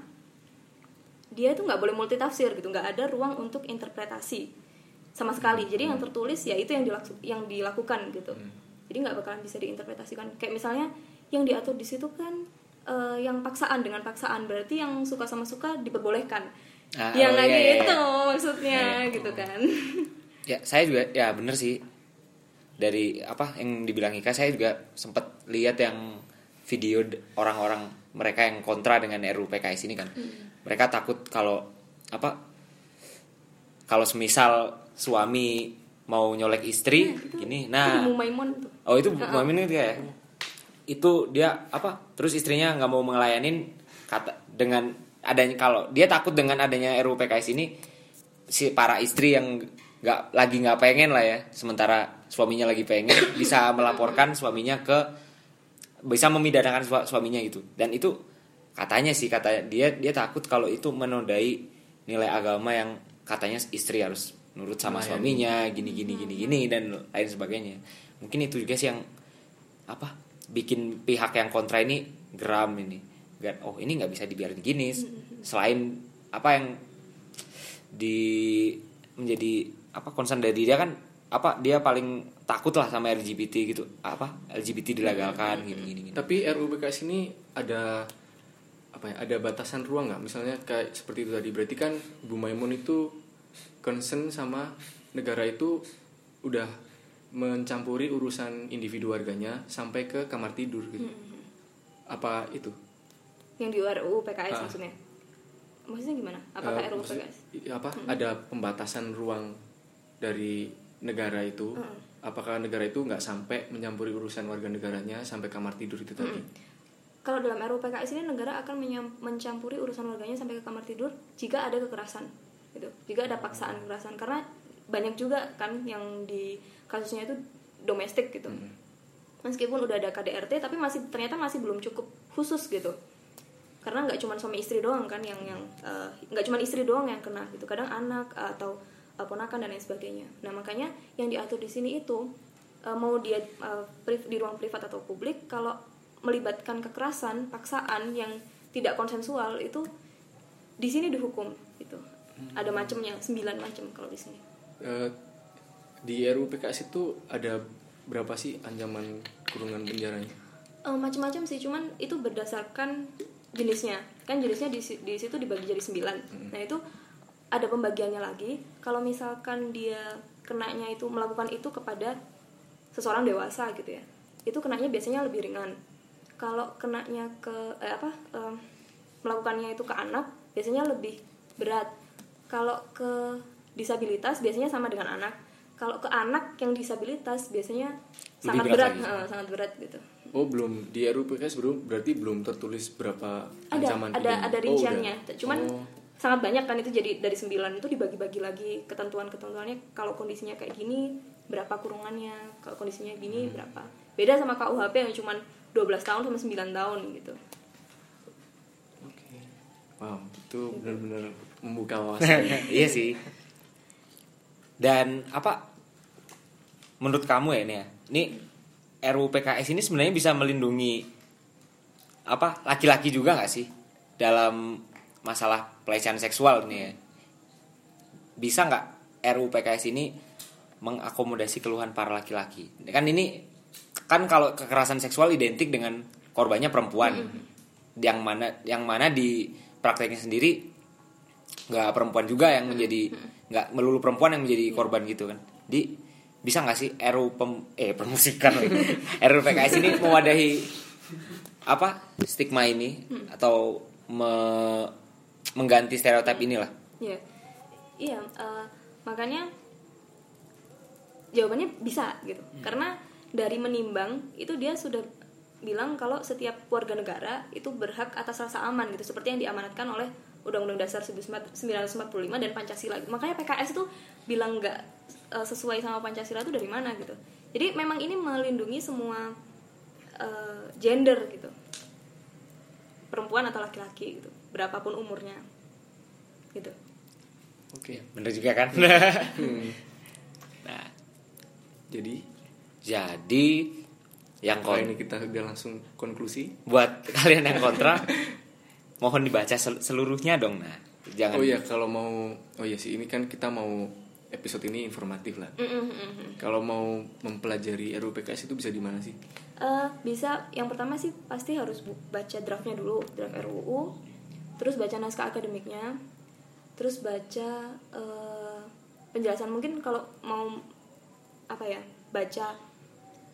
dia itu nggak boleh multitafsir gitu nggak ada ruang untuk interpretasi sama sekali. Jadi yang tertulis ya itu yang dilaksu- yang dilakukan gitu. Jadi nggak bakalan bisa diinterpretasikan. Kayak misalnya yang diatur di situ kan eh, yang paksaan dengan paksaan. Berarti yang suka sama suka diperbolehkan. Ah, yang oh, lagi iya, iya, itu iya. maksudnya Iya. gitu kan. Ya saya juga ya bener sih. Dari apa yang dibilang Ika saya juga sempat lihat yang video orang-orang mereka yang kontra dengan RUU PKS ini kan mereka takut kalau apa kalau semisal suami mau nyolek istri gini nah Itu Maimun tuh Oh itu Bu Mamin itu ya. Itu dia apa? Terus istrinya nggak mau ngelayanin kata dengan adanya kalau dia takut dengan adanya RUU PKS ini si para istri yang nggak lagi nggak pengen lah ya, sementara suaminya lagi pengen bisa melaporkan suaminya ke bisa memidanakan sua- suaminya gitu. Dan itu katanya sih kata dia dia takut kalau itu menodai nilai agama yang katanya istri harus nurut sama Melayani. suaminya gini gini gini gini dan lain sebagainya. Mungkin itu juga sih yang apa bikin pihak yang kontra ini geram ini. Gan, oh ini nggak bisa dibiarin gini. Selain apa yang di menjadi apa concern dari dia kan apa dia paling takut lah sama LGBT gitu. Apa LGBT dilegalkan gini gini, gini. Tapi RUU PKS ini ada apa ya? Ada batasan ruang nggak? Misalnya kayak seperti itu tadi. Berarti kan Bu Maimun itu concern sama negara itu udah mencampuri urusan individu warganya sampai ke kamar tidur gitu. Apa itu? yang di RUU PKS Ah. maksudnya maksudnya gimana apakah Eh, RUU PKS apa ada pembatasan ruang dari negara itu apakah negara itu nggak sampai mencampuri urusan warga negaranya sampai kamar tidur itu tadi kalau dalam RUU PKS ini negara akan mencampuri urusan warganya sampai ke kamar tidur jika ada kekerasan gitu. Jika ada paksaan kekerasan. Karena banyak juga kan yang di kasusnya itu domestik gitu. Meskipun udah ada KDRT tapi masih ternyata masih belum cukup khusus gitu. Karena nggak cuma suami istri doang kan yang yang eh, nggak cuma istri doang yang kena gitu. Kadang anak atau eh, ponakan dan lain sebagainya. Nah makanya yang diatur di sini itu eh, mau dia pri- di ruang privat atau publik kalau melibatkan kekerasan paksaan yang tidak konsensual itu di sini dihukum gitu. Ada macamnya sembilan macam kalau di sini. Eh, di RUU PKS itu ada berapa sih ancaman kurungan penjaranya? Eh, macam-macam sih cuman itu berdasarkan jenisnya. Kan jenisnya di, di situ dibagi jadi sembilan. Nah itu ada pembagiannya lagi. Kalau misalkan dia kenanya itu melakukan itu kepada seseorang dewasa gitu ya itu kenanya biasanya lebih ringan kalau kenanya ke eh, apa em, melakukannya itu ke anak biasanya lebih berat kalau ke disabilitas biasanya sama dengan anak kalau ke anak yang disabilitas biasanya Lebih sangat berat berat, lagi. eh, sangat berat gitu. Oh belum di RUU PKS belum berarti belum tertulis berapa Ada ancaman ada pidana. ada Oh, rinciannya. udah. Cuman Oh. sangat banyak kan itu jadi dari 9 itu dibagi-bagi lagi ketentuan-ketentuannya kalau kondisinya kayak gini berapa kurungannya, kalau kondisinya Hmm. gini berapa. Beda sama KUHP yang cuman 12 tahun sama 9 tahun gitu. Oke. Wow, itu benar-benar membuka wawasan. iya sih. Dan apa menurut kamu ya ini ya? Ini RUU PKS ini sebenarnya bisa melindungi apa laki-laki juga nggak sih dalam masalah pelecehan seksual nih ya? Bisa nggak RUU PKS ini mengakomodasi keluhan para laki-laki? Kan ini kan kalau kekerasan seksual identik dengan korbannya perempuan. Yang mana yang mana di prakteknya sendiri nggak perempuan juga yang menjadi nggak melulu perempuan yang menjadi korban gitu kan. Di bisa nggak sih RU pem, eh permusikan RU PKS ini mewadahi apa stigma ini atau me- mengganti stereotip inilah? Iya, iya. eh, makanya jawabannya bisa gitu. Karena dari menimbang itu dia sudah bilang kalau setiap warga negara itu berhak atas rasa aman gitu, seperti yang diamanatkan oleh Undang-Undang Dasar 1945 dan Pancasila. Makanya PKS itu bilang nggak eh, sesuai sama Pancasila itu dari mana gitu. Jadi memang ini melindungi semua eh, gender gitu, perempuan atau laki-laki gitu, berapapun umurnya, gitu. Oke. bener juga kan Hmm. nah Jadi jadi yang kon ini kita udah langsung konklusi. buat kalian yang kontra mohon dibaca sel- seluruhnya dong nah jangan Oh iya kalau mau oh iya sih ini kan kita mau episode ini informatif lah. Mm, mm, mm, mm. Kalau mau mempelajari RUU PKS itu bisa di mana sih? Eh, bisa yang pertama sih pasti harus baca draftnya dulu draft RUU terus baca naskah akademiknya terus baca eh, penjelasan mungkin kalau mau apa ya baca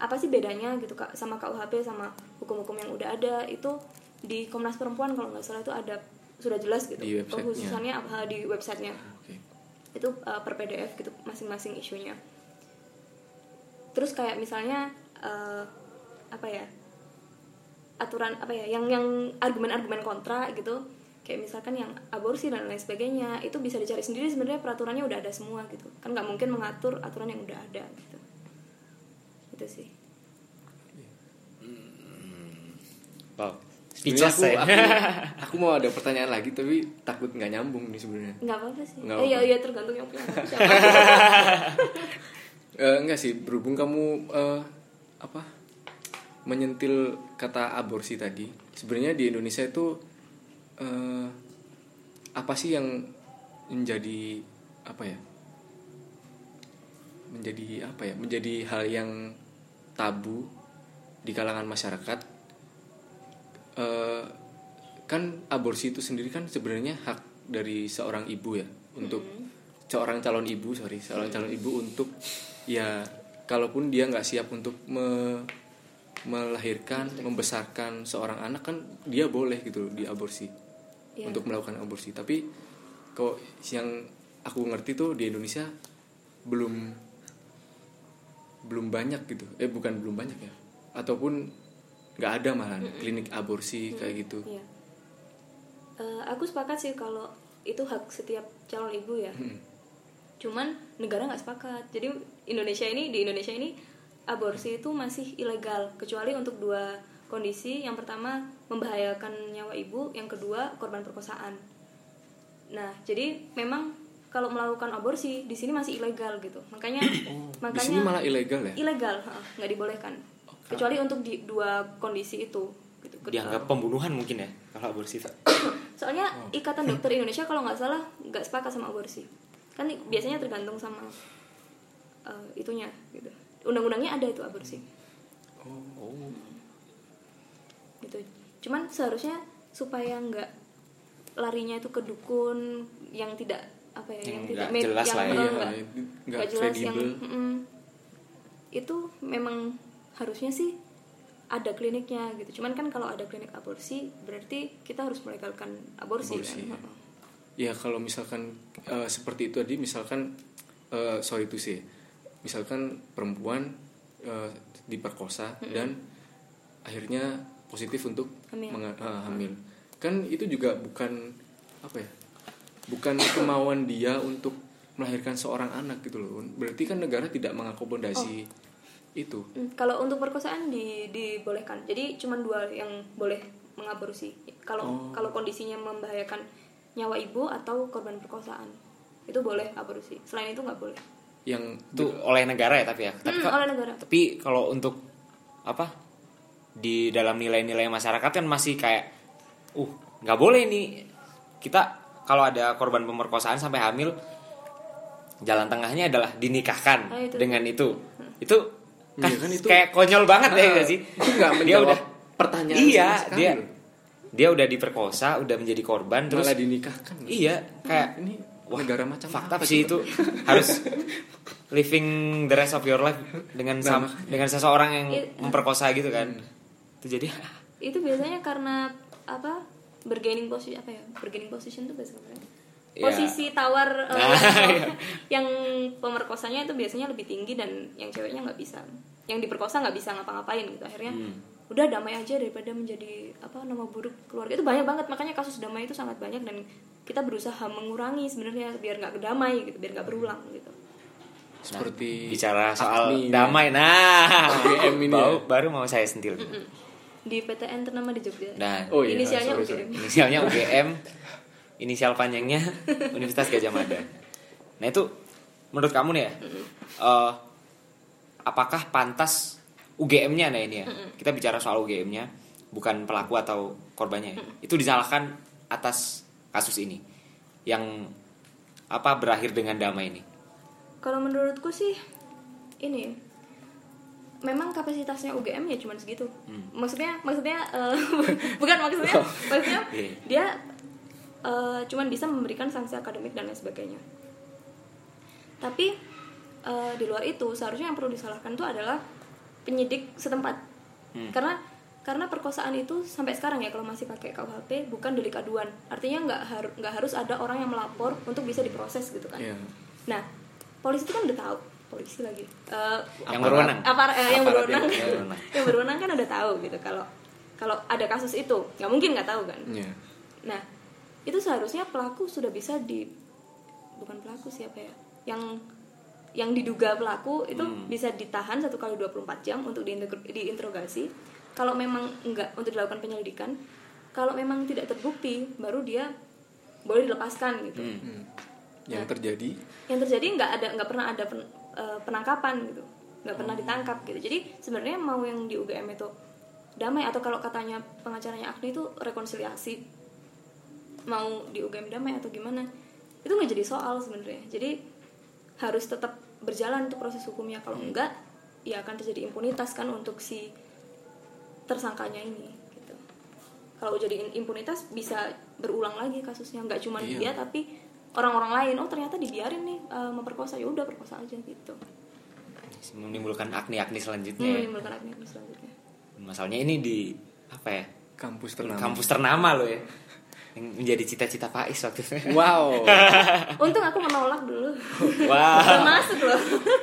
apa sih bedanya gitu kak sama KUHP sama hukum-hukum yang udah ada? Itu di Komnas Perempuan kalau nggak salah itu ada sudah jelas gitu Di pengkhususannya apa di websitenya. Oke. itu uh, per PDF gitu masing-masing isunya. Terus kayak misalnya uh, apa ya aturan apa ya yang yang argumen-argumen kontra gitu. Kayak misalkan yang aborsi dan lain sebagainya itu bisa dicari sendiri sebenarnya peraturannya udah ada semua gitu. Kan nggak mungkin mengatur aturan yang udah ada gitu itu sih. Wow Sebenarnya speechless aku, aku, aku mau ada pertanyaan lagi tapi takut nggak nyambung nih sebenarnya. nggak apa-apa sih. Nggak eh, iya apa-apa. iya tergantung yang punya. Siapa? Eh, enggak sih berhubung kamu eh, apa menyentil kata aborsi tadi sebenarnya di Indonesia itu eh, apa sih yang menjadi apa ya menjadi apa ya menjadi hal yang tabu di kalangan masyarakat Eh, kan aborsi itu sendiri kan sebenarnya hak dari seorang ibu ya untuk seorang calon ibu sorry seorang calon ibu untuk ya kalaupun dia nggak siap untuk me- melahirkan membesarkan. seorang anak kan dia boleh gitu loh diaborsi Iya. untuk melakukan aborsi. Tapi kok yang aku ngerti tuh di Indonesia belum belum banyak gitu eh bukan belum banyak ya ataupun nggak ada malah klinik aborsi kayak gitu Iya. Eh, aku sepakat sih kalau itu hak setiap calon ibu ya. Cuman negara nggak sepakat. Jadi Indonesia ini di Indonesia ini aborsi itu masih ilegal kecuali untuk dua kondisi. Yang pertama membahayakan nyawa ibu, yang kedua korban perkosaan. Nah, jadi memang kalau melakukan aborsi di sini masih ilegal gitu. Makanya di makanya sini malah ilegal ya? Ilegal, nggak dibolehkan. Kecuali untuk di dua kondisi itu gitu. dianggap pembunuhan mungkin ya kalau aborsi soalnya ikatan dokter Indonesia kalau nggak salah nggak sepakat sama aborsi. Kan biasanya tergantung sama eh, itunya gitu. Undang-undangnya ada itu aborsi. Oh. Gitu. Cuman seharusnya supaya nggak larinya itu ke dukun yang tidak apa ya Yang tidak med- jelas yang lah ya. nggak jelas yang mm-mm. itu memang harusnya sih ada kliniknya gitu cuman kan kalau ada klinik aborsi berarti kita harus melegalkan aborsi, Aborsi, kan ya. Ya kalau misalkan eh, seperti itu tadi misalkan eh, sorry itu sih misalkan perempuan eh, diperkosa dan akhirnya positif untuk Hamil. eh, hamil kan itu juga bukan apa ya bukan kemauan dia untuk melahirkan seorang anak gitu loh. Berarti kan negara tidak mengakomodasi itu. Hmm, kalau untuk perkosaan di, dibolehkan. Jadi cuma dua yang boleh mengaborsi. Kalau Oh. kalau kondisinya membahayakan nyawa ibu atau korban perkosaan itu boleh aborsi. Selain itu nggak boleh. Yang itu oleh negara ya tapi ya? Tapi Hmm, oleh negara. tapi kalau untuk apa di dalam nilai-nilai masyarakat kan masih kayak uh nggak boleh nih. Kita kalau ada korban pemerkosaan sampai hamil jalan tengahnya adalah dinikahkan Ah, itu. dengan itu. Itu kan, Iya, kan itu- kayak konyol banget ya nggak sih? itu nggak dia menjawab udah pertanyaan iya sama dia dia udah diperkosa udah menjadi korban terus malah dinikahkan. iya kayak ini Wah, negara macam fakta apa sih coba? itu. Harus living the rest of your life dengan sam- dengan seseorang yang Iya. memperkosa gitu kan. Itu jadi itu biasanya karena apa bergaining posisi apa ya bergaining position itu bahasa apa ya? Ya. posisi tawar eh, Nah, yang, iya. yang pemerkosanya itu biasanya lebih tinggi dan yang ceweknya nggak bisa yang diperkosa nggak bisa ngapa-ngapain gitu akhirnya Hmm. udah damai aja daripada menjadi apa nama buruk keluarga itu banyak banget makanya kasus damai itu sangat banyak dan kita berusaha mengurangi sebenarnya biar nggak damai gitu biar nggak berulang gitu seperti bicara soal Agni, damai nah ini baru, ya. baru mau saya sentil di PTN ternama di Jogja. Nah Oh iya, inisialnya sorry, UGM sorry. inisialnya UGM inisial panjangnya Universitas Gajah Mada. Nah itu menurut kamu nih ya eh, apakah pantas UGM-nya nah ini ya kita bicara soal UGM-nya bukan pelaku atau korbannya ya. itu disalahkan atas kasus ini yang apa berakhir dengan damai ini? Kalau menurutku sih ini memang kapasitasnya UGM ya cuma segitu. Maksudnya maksudnya eh, bukan maksudnya maksudnya Iya. dia eh, cuman bisa memberikan sanksi akademik dan lain sebagainya. Tapi eh, di luar itu seharusnya yang perlu disalahkan itu adalah penyidik setempat. Karena karena perkosaan itu sampai sekarang ya kalau masih pakai KUHP bukan delik aduan. Artinya nggak harus nggak harus ada orang yang melapor untuk bisa diproses gitu kan. Iya. Nah, polisi itu kan udah tahu, polisi lagi. Eh, yang berwenang apa eh, yang berwenang yang berwenang. yang berwenang kan udah tahu gitu kalau kalau ada kasus itu nggak mungkin nggak tahu kan Iya. nah itu seharusnya pelaku sudah bisa di bukan pelaku siapa ya yang yang diduga pelaku itu Hmm. bisa ditahan satu kali 24 jam untuk diinterogasi kalau memang enggak untuk dilakukan penyelidikan kalau memang tidak terbukti baru dia boleh dilepaskan gitu Hmm. yang terjadi yang terjadi nggak ada nggak pernah ada eh, penangkapan gitu. Nggak pernah ditangkap gitu. Jadi sebenarnya mau yang di UGM itu damai atau kalau katanya pengacaranya Agni itu rekonsiliasi mau di UGM damai atau gimana itu nggak jadi soal sebenarnya. Jadi harus tetap berjalan tuh proses hukumnya. Kalau enggak ya akan terjadi impunitas kan untuk si tersangkanya ini gitu. Kalau jadi impunitas bisa berulang lagi kasusnya. Nggak cuma Iya. dia tapi orang-orang lain oh ternyata dibiarin nih eh, memperkosa. Ya udah perkosa aja gitu. Menimbulkan akni-akni selanjutnya. Hmm, menimbulkan akne selanjutnya. Masalahnya ini di apa ya? Kampus ternama. Kampus ternama loh ya. Yang menjadi cita-cita Faiz waktu itu. Wow. Untung aku menolak dulu. Wah udah masuk loh.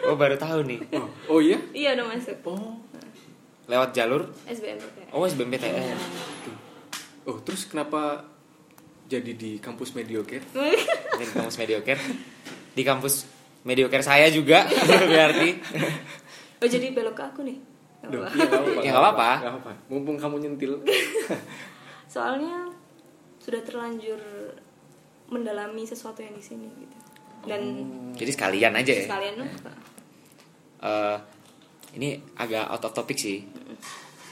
Oh baru tahu nih. Oh iya? Iya udah masuk. Oh. Lewat jalur? SBMPTN oh SBMPTN oh terus kenapa jadi di kampus mediocre di kampus mediocre di kampus mediocre saya juga berarti. Oh jadi belok ke aku nih? Duh, apa-apa. iya, nggak apa-apa, Ya, nggak apa-apa. nggak apa-apa. mumpung kamu nyentil. Soalnya sudah terlanjur mendalami sesuatu yang di sini gitu. Dan jadi sekalian aja ya? Sekalian Eh, ini agak out of topic sih.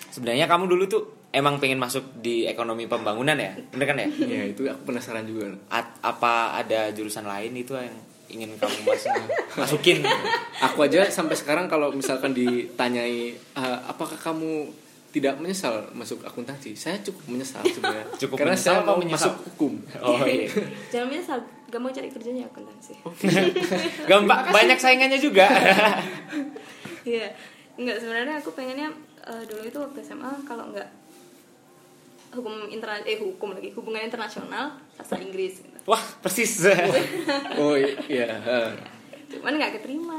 Sebenarnya kamu dulu tuh emang pengen masuk di ekonomi pembangunan ya? Bener kan ya? Ya itu aku penasaran juga. A- apa ada jurusan lain itu yang ingin kamu masuk masukin? Aku aja sampai sekarang kalau misalkan ditanyai "Ah, apakah kamu tidak menyesal masuk akuntansi? Saya cukup menyesal sebenarnya. Cukup karena menyesal saya mau menyesal? masuk hukum. Oh iya. Jangan menyesal gak mau cari kerjanya akuntansi. Gampang banyak saingannya juga. Iya, enggak sebenarnya aku pengennya eh, dulu itu waktu SMA kalau enggak hukum interna eh hukum lagi hubungan internasional sastra Inggris. Gitu. wah persis. Oh iya. Cuman nggak keterima.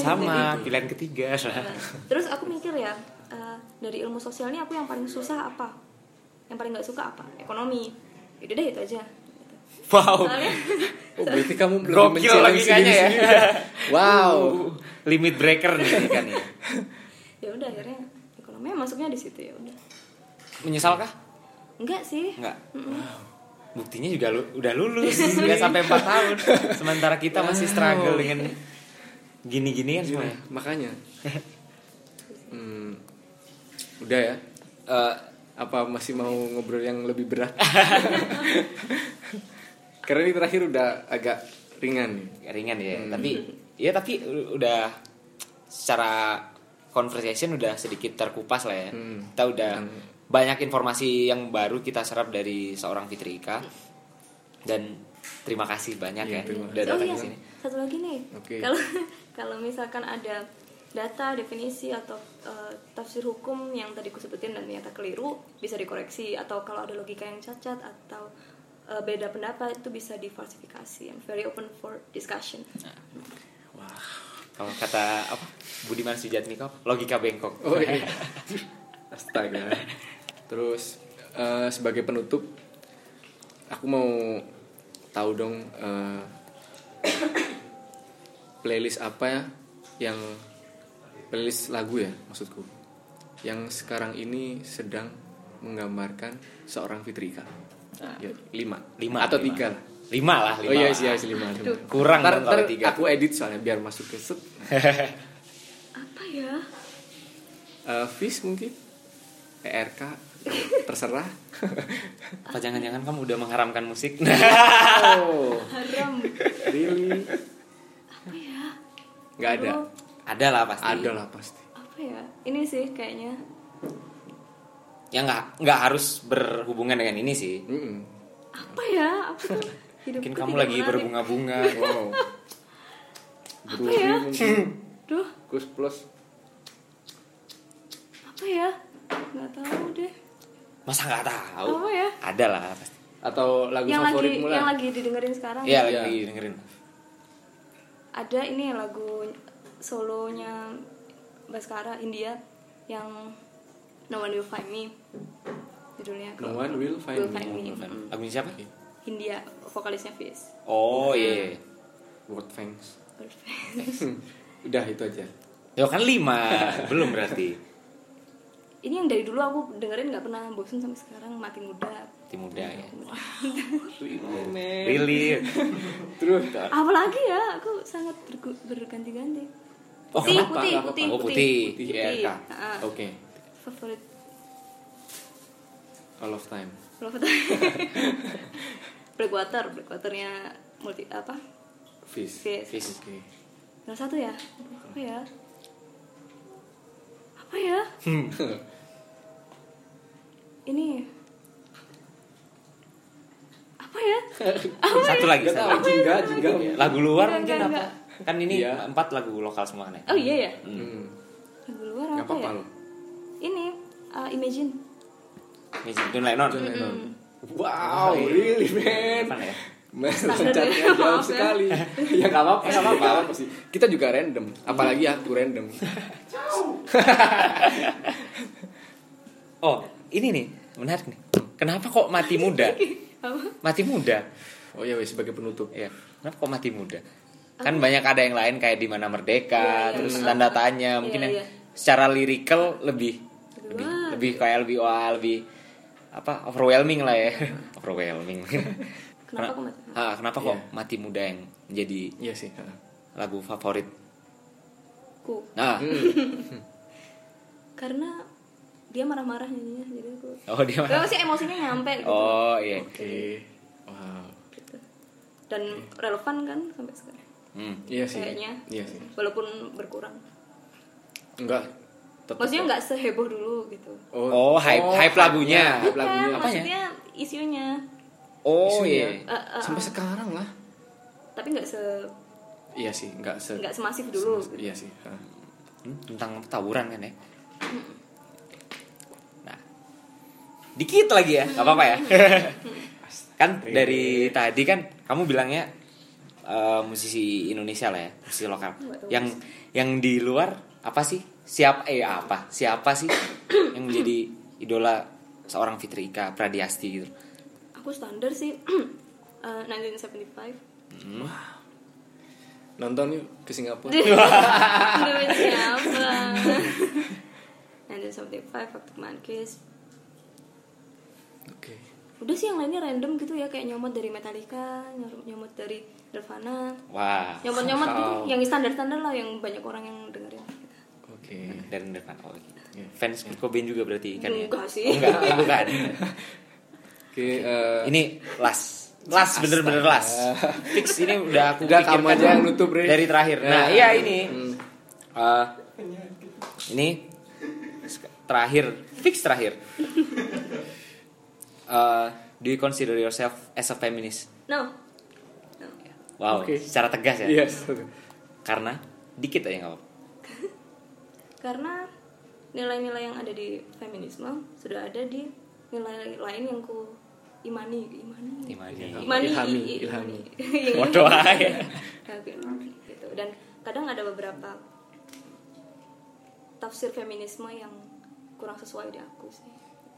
sama pilihan ketiga. Nah, terus aku mikir ya eh, dari ilmu sosial ini aku yang paling susah apa? Yang paling nggak suka apa? Ekonomi. Yaudah deh itu aja. Wow. Soalnya Oh, berarti kamu Gokil men-challenge logikanya diri ya. sendiri Wow. limit breaker nih kan ya. Ya udah akhirnya ekonomi masuknya di situ ya udah. Menyesalkah enggak sih Enggak. Buktinya juga lu, udah lulus, udah sampai 4 tahun. Sementara kita masih struggle dengan gini-ginian Gila, semuanya. makanya. Hmm, udah ya. Eh, Apa masih mau ngobrol yang lebih berat? Karena ini terakhir udah agak ringan nih. ringan ya, tapi ya tapi udah secara conversation udah sedikit terkupas lah ya. Hmm. Kita udah banyak informasi yang baru kita serap dari seorang Fitri Ika. Dan terima kasih banyak Iya, ya terima udah oh datang iya ke sini. satu lagi nih Oke. kalau kalau misalkan ada data definisi atau eh, tafsir hukum yang tadi ku sebutin dan ternyata keliru bisa dikoreksi atau kalau ada logika yang cacat atau eh, beda pendapat itu bisa diversifikasi I'm very open for discussion Wah, kalau kata apa Budiman Sujatmiko, logika bengkok. Oh iya. Astaga. Terus eh, sebagai penutup, aku mau tahu dong eh, playlist apa ya yang playlist lagu ya maksudku yang sekarang ini sedang menggambarkan seorang Fitrika. Ya, lima. Lima, atau lima. tiga lah. Lima lah, lima. oh iya sih, yes, lima. lima. Kurang Ntar- ntar tiga. Aku edit soalnya biar masuk ke set. apa ya Eh, Fish mungkin, ERK, terserah. Apa jangan-jangan kamu udah mengharamkan musik? Oh, haram really? apa ya Nggak ada. Ada lah pasti. Ada lah pasti. apa ya ini sih kayaknya Ya nggak nggak harus berhubungan dengan ini sih. Mm-mm. apa ya apa Mungkin kamu lagi berbunga-bunga. Wow. apa ya mungkin. duh Kus plus. apa ya nggak tahu deh Masa nggak tahu? apa ya Ada lah pasti. Atau lagu yang lagi favoritmu yang lagi didengerin sekarang Iya Iya. lagi dengerin. ada ini lagu solonya Baskara India yang No One Will Find Me judulnya No one will find Will me. Find Me Me. Mm. Lagunya siapa? India vokalisnya Fizz Oh iya. Word thanks. Perfect. Udah itu aja. Ya kan lima, belum berarti. ini yang dari dulu aku dengerin nggak pernah bosen sampai sekarang mati muda Tim muda ya. Really? Terus apalagi ya aku sangat berganti-ganti Oh, putih, kenapa? putih, Kenapa? putih, Oh, putih. di ERK. Ah, Oke. favorit All of time. Love Time. Blackwater, Blackwaternya multi apa? Fish. Fizz. Fizz. Oke. Yang satu ya? Apa ya? Apa ya? Ini apa ya? Satu lagi, Nggak satu lagi. jingga, jingga. Lagu luar Enggak, mungkin enggak, apa? Kan ini Iya. empat lagu lokal semua nih. Oh iya ya. Hmm. Lagu luar apa, apa-apa ya? loh. Ini uh, Imagine. Music John Lennon. John Lennon. Mm. Wow, really man. Apa ya? Standar loncatnya ya, jauh maaf ya. sekali. ya nggak apa-apa, nggak apa-apa. nggak apa-apa sih. Kita juga random, apalagi aku random. Oh, ini nih, menarik nih. Kenapa kok mati muda? Apa? Mati muda. Oh iya, wes sebagai penutup. Ya, kenapa kok mati muda? Kan banyak ada yang lain kayak di mana merdeka, Iya, iya. terus tanda tanya, mungkin Iya, yang iya. secara lirikal lebih lebih Wah. lebih kayak lebih wah lebih apa overwhelming lah ya. overwhelming. Kenapa kok mati? Ah, kenapa kok Iya. mati muda yang menjadi Iya sih. ha. lagu favorit? Ku. Nah, Hmm. Karena dia marah-marah nyanyinya jadi aku. oh dia Gue sih emosinya nyampe gitu. Oh iya. Oke. Wow. Gitu. Dan relevan kan sampai sekarang. Hmm. Iya sih. Kayaknya. Iya sih. Walaupun berkurang. Enggak. tetep Maksudnya nggak seheboh dulu gitu. Oh, hype- hype lagunya. Hype lagunya. Apanya? maksudnya isunya. Oh Isunya. iya. Eh, eh, Sampai eh. sekarang lah. Tapi nggak se Iya sih, enggak se nggak semasif dulu. se- Iya sih. Hmm, tentang tawuran kan ya. Dikit lagi ya, nggak apa-apa ya. kan dari tadi kan kamu bilangnya eh, musisi Indonesia lah ya, musisi lokal. Yang yang di luar apa sih? Siapa eh apa? Siapa sih yang menjadi idola seorang Fitri Ika Pradiasti gitu? aku standar sih eh, 1975 Nonton yuk ke Singapura. Demi siapa 1975 waktu Mankis Oke. udah sih yang lainnya random gitu ya kayak nyomot dari Metallica nyom- nyomot dari Nirvana Wah. nyomot nyomot gitu yang standar standar lah yang banyak orang yang dengerin gitu. Oke. dari Nirvana oh gitu. Iya. Fans Kurt Cobain juga berarti kan ya? Enggak sih. Oh, enggak, oh, bukan. Oke, eh, Ini last. Last bener-bener last. Fix ini udah aku Enggak, kamu pikirkan aja yang nutup. Dari terakhir. Ya. Nah, iya ini. Hmm. Eh, ini terakhir, fix terakhir. Eh, do you consider yourself as a feminist? no no Wow, Oke. secara tegas ya. Yes. Karena dikit aja nggak apa-apa. karena nilai-nilai yang ada di feminisme sudah ada di nilai lain yang ku imani imani Imani. imani Ilhami, i- i- ilhami. Yang Waduh, imani. ay. Oke, gitu dan kadang ada beberapa tafsir feminisme yang kurang sesuai di aku sih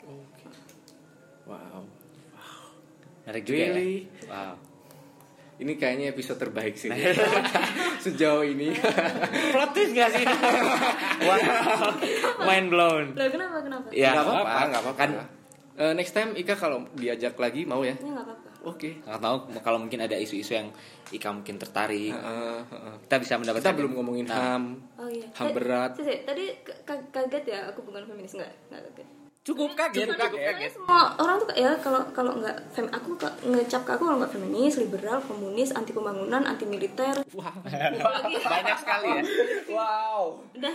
Oke. Wow. Menarik juga Really? ya. Wow. Ini kayaknya episode terbaik sih. Sejauh ini. Plot twist gak sih? wow. Mind blown. Lah kenapa kenapa? Ya, Nggak apa-apa, nggak apa-apa. Kan Eh, next time Ika kalau diajak lagi mau ya? Ya nggak apa-apa. Oke. nggak tahu kalau mungkin ada isu-isu yang Ika mungkin tertarik. Heeh, heeh. Kita bisa mendapatkan Kita belum ngomongin Nah, HAM. Oh iya. Ham berat. Tadi, tadi- tadi ka- kaget ya aku bukan feminis nggak nggak kaget. Cukup kaget, cukup kaget. Semua orang tuh kayak ya kalau kalau nggak fem aku ke- ngecap ke aku kalau nggak feminis, liberal, komunis, anti pembangunan, anti militer. Wah. Banyak sekali ya. Wow. Udah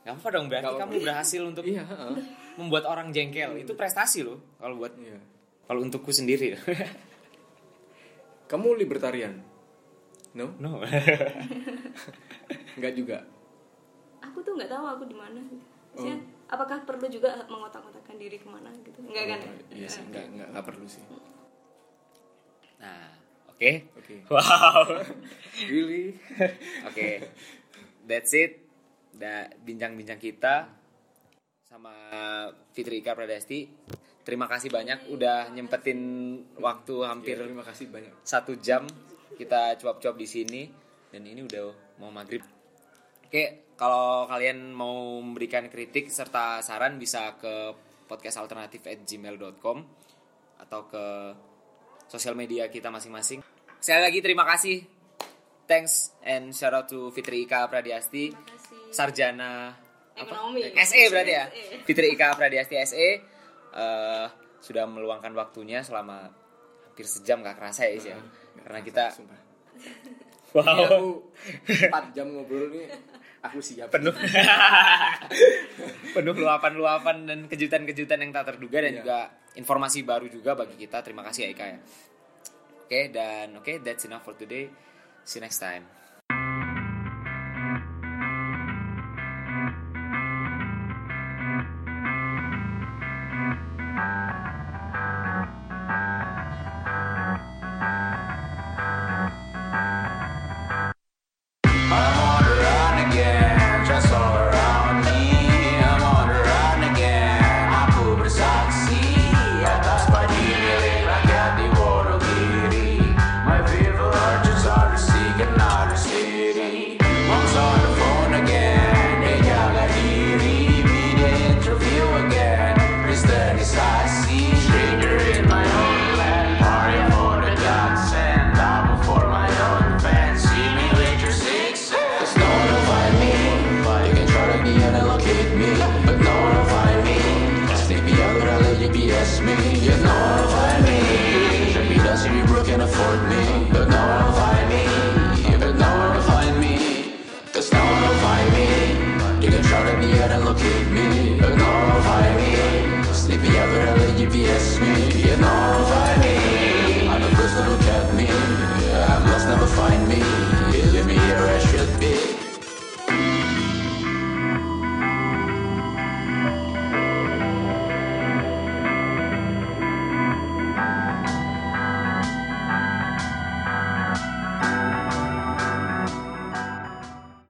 Gak apa dong berarti Nggak kamu berhasil untuk Iya, heeh. membuat orang jengkel. Itu prestasi loh kalau buat Iya. kalau untukku sendiri. Kamu libertarian? No? no. Enggak juga. aku tuh nggak tahu aku di mana. Maksudnya, apakah perlu juga mengotak-ngotakkan diri ke mana gitu? Enggak kan? Oh, Iya sih, enggak enggak enggak perlu sih. Nah, oke. Oke. Wow. Really? Oke, that's it. Da, bincang-bincang kita sama Fitri Ika Pradasti. Terima kasih banyak udah nyempetin waktu hampir Iya, terima kasih banyak. satu jam kita cuap-cuap di sini dan ini udah mau maghrib. Oke, kalau kalian mau memberikan kritik serta saran bisa ke podcastalternatif@gmail.com atau ke sosial media kita masing-masing. Sekali lagi terima kasih. Thanks and shout out to Fitri Ika Pradiasti, sarjana Ekonomi. SE berarti ya. SE. Fitri Ika Pradiasti SE eh, sudah meluangkan waktunya selama hampir sejam gak kerasa ya ya. Karena kita Sumpah. wow aku 4 jam ngobrol nih. Aku siap. penuh penuh luapan-luapan dan kejutan-kejutan yang tak terduga dan Iya. juga informasi baru juga bagi kita. Terima kasih ya Ika ya. Oke dan oke that's enough for today. See you next time.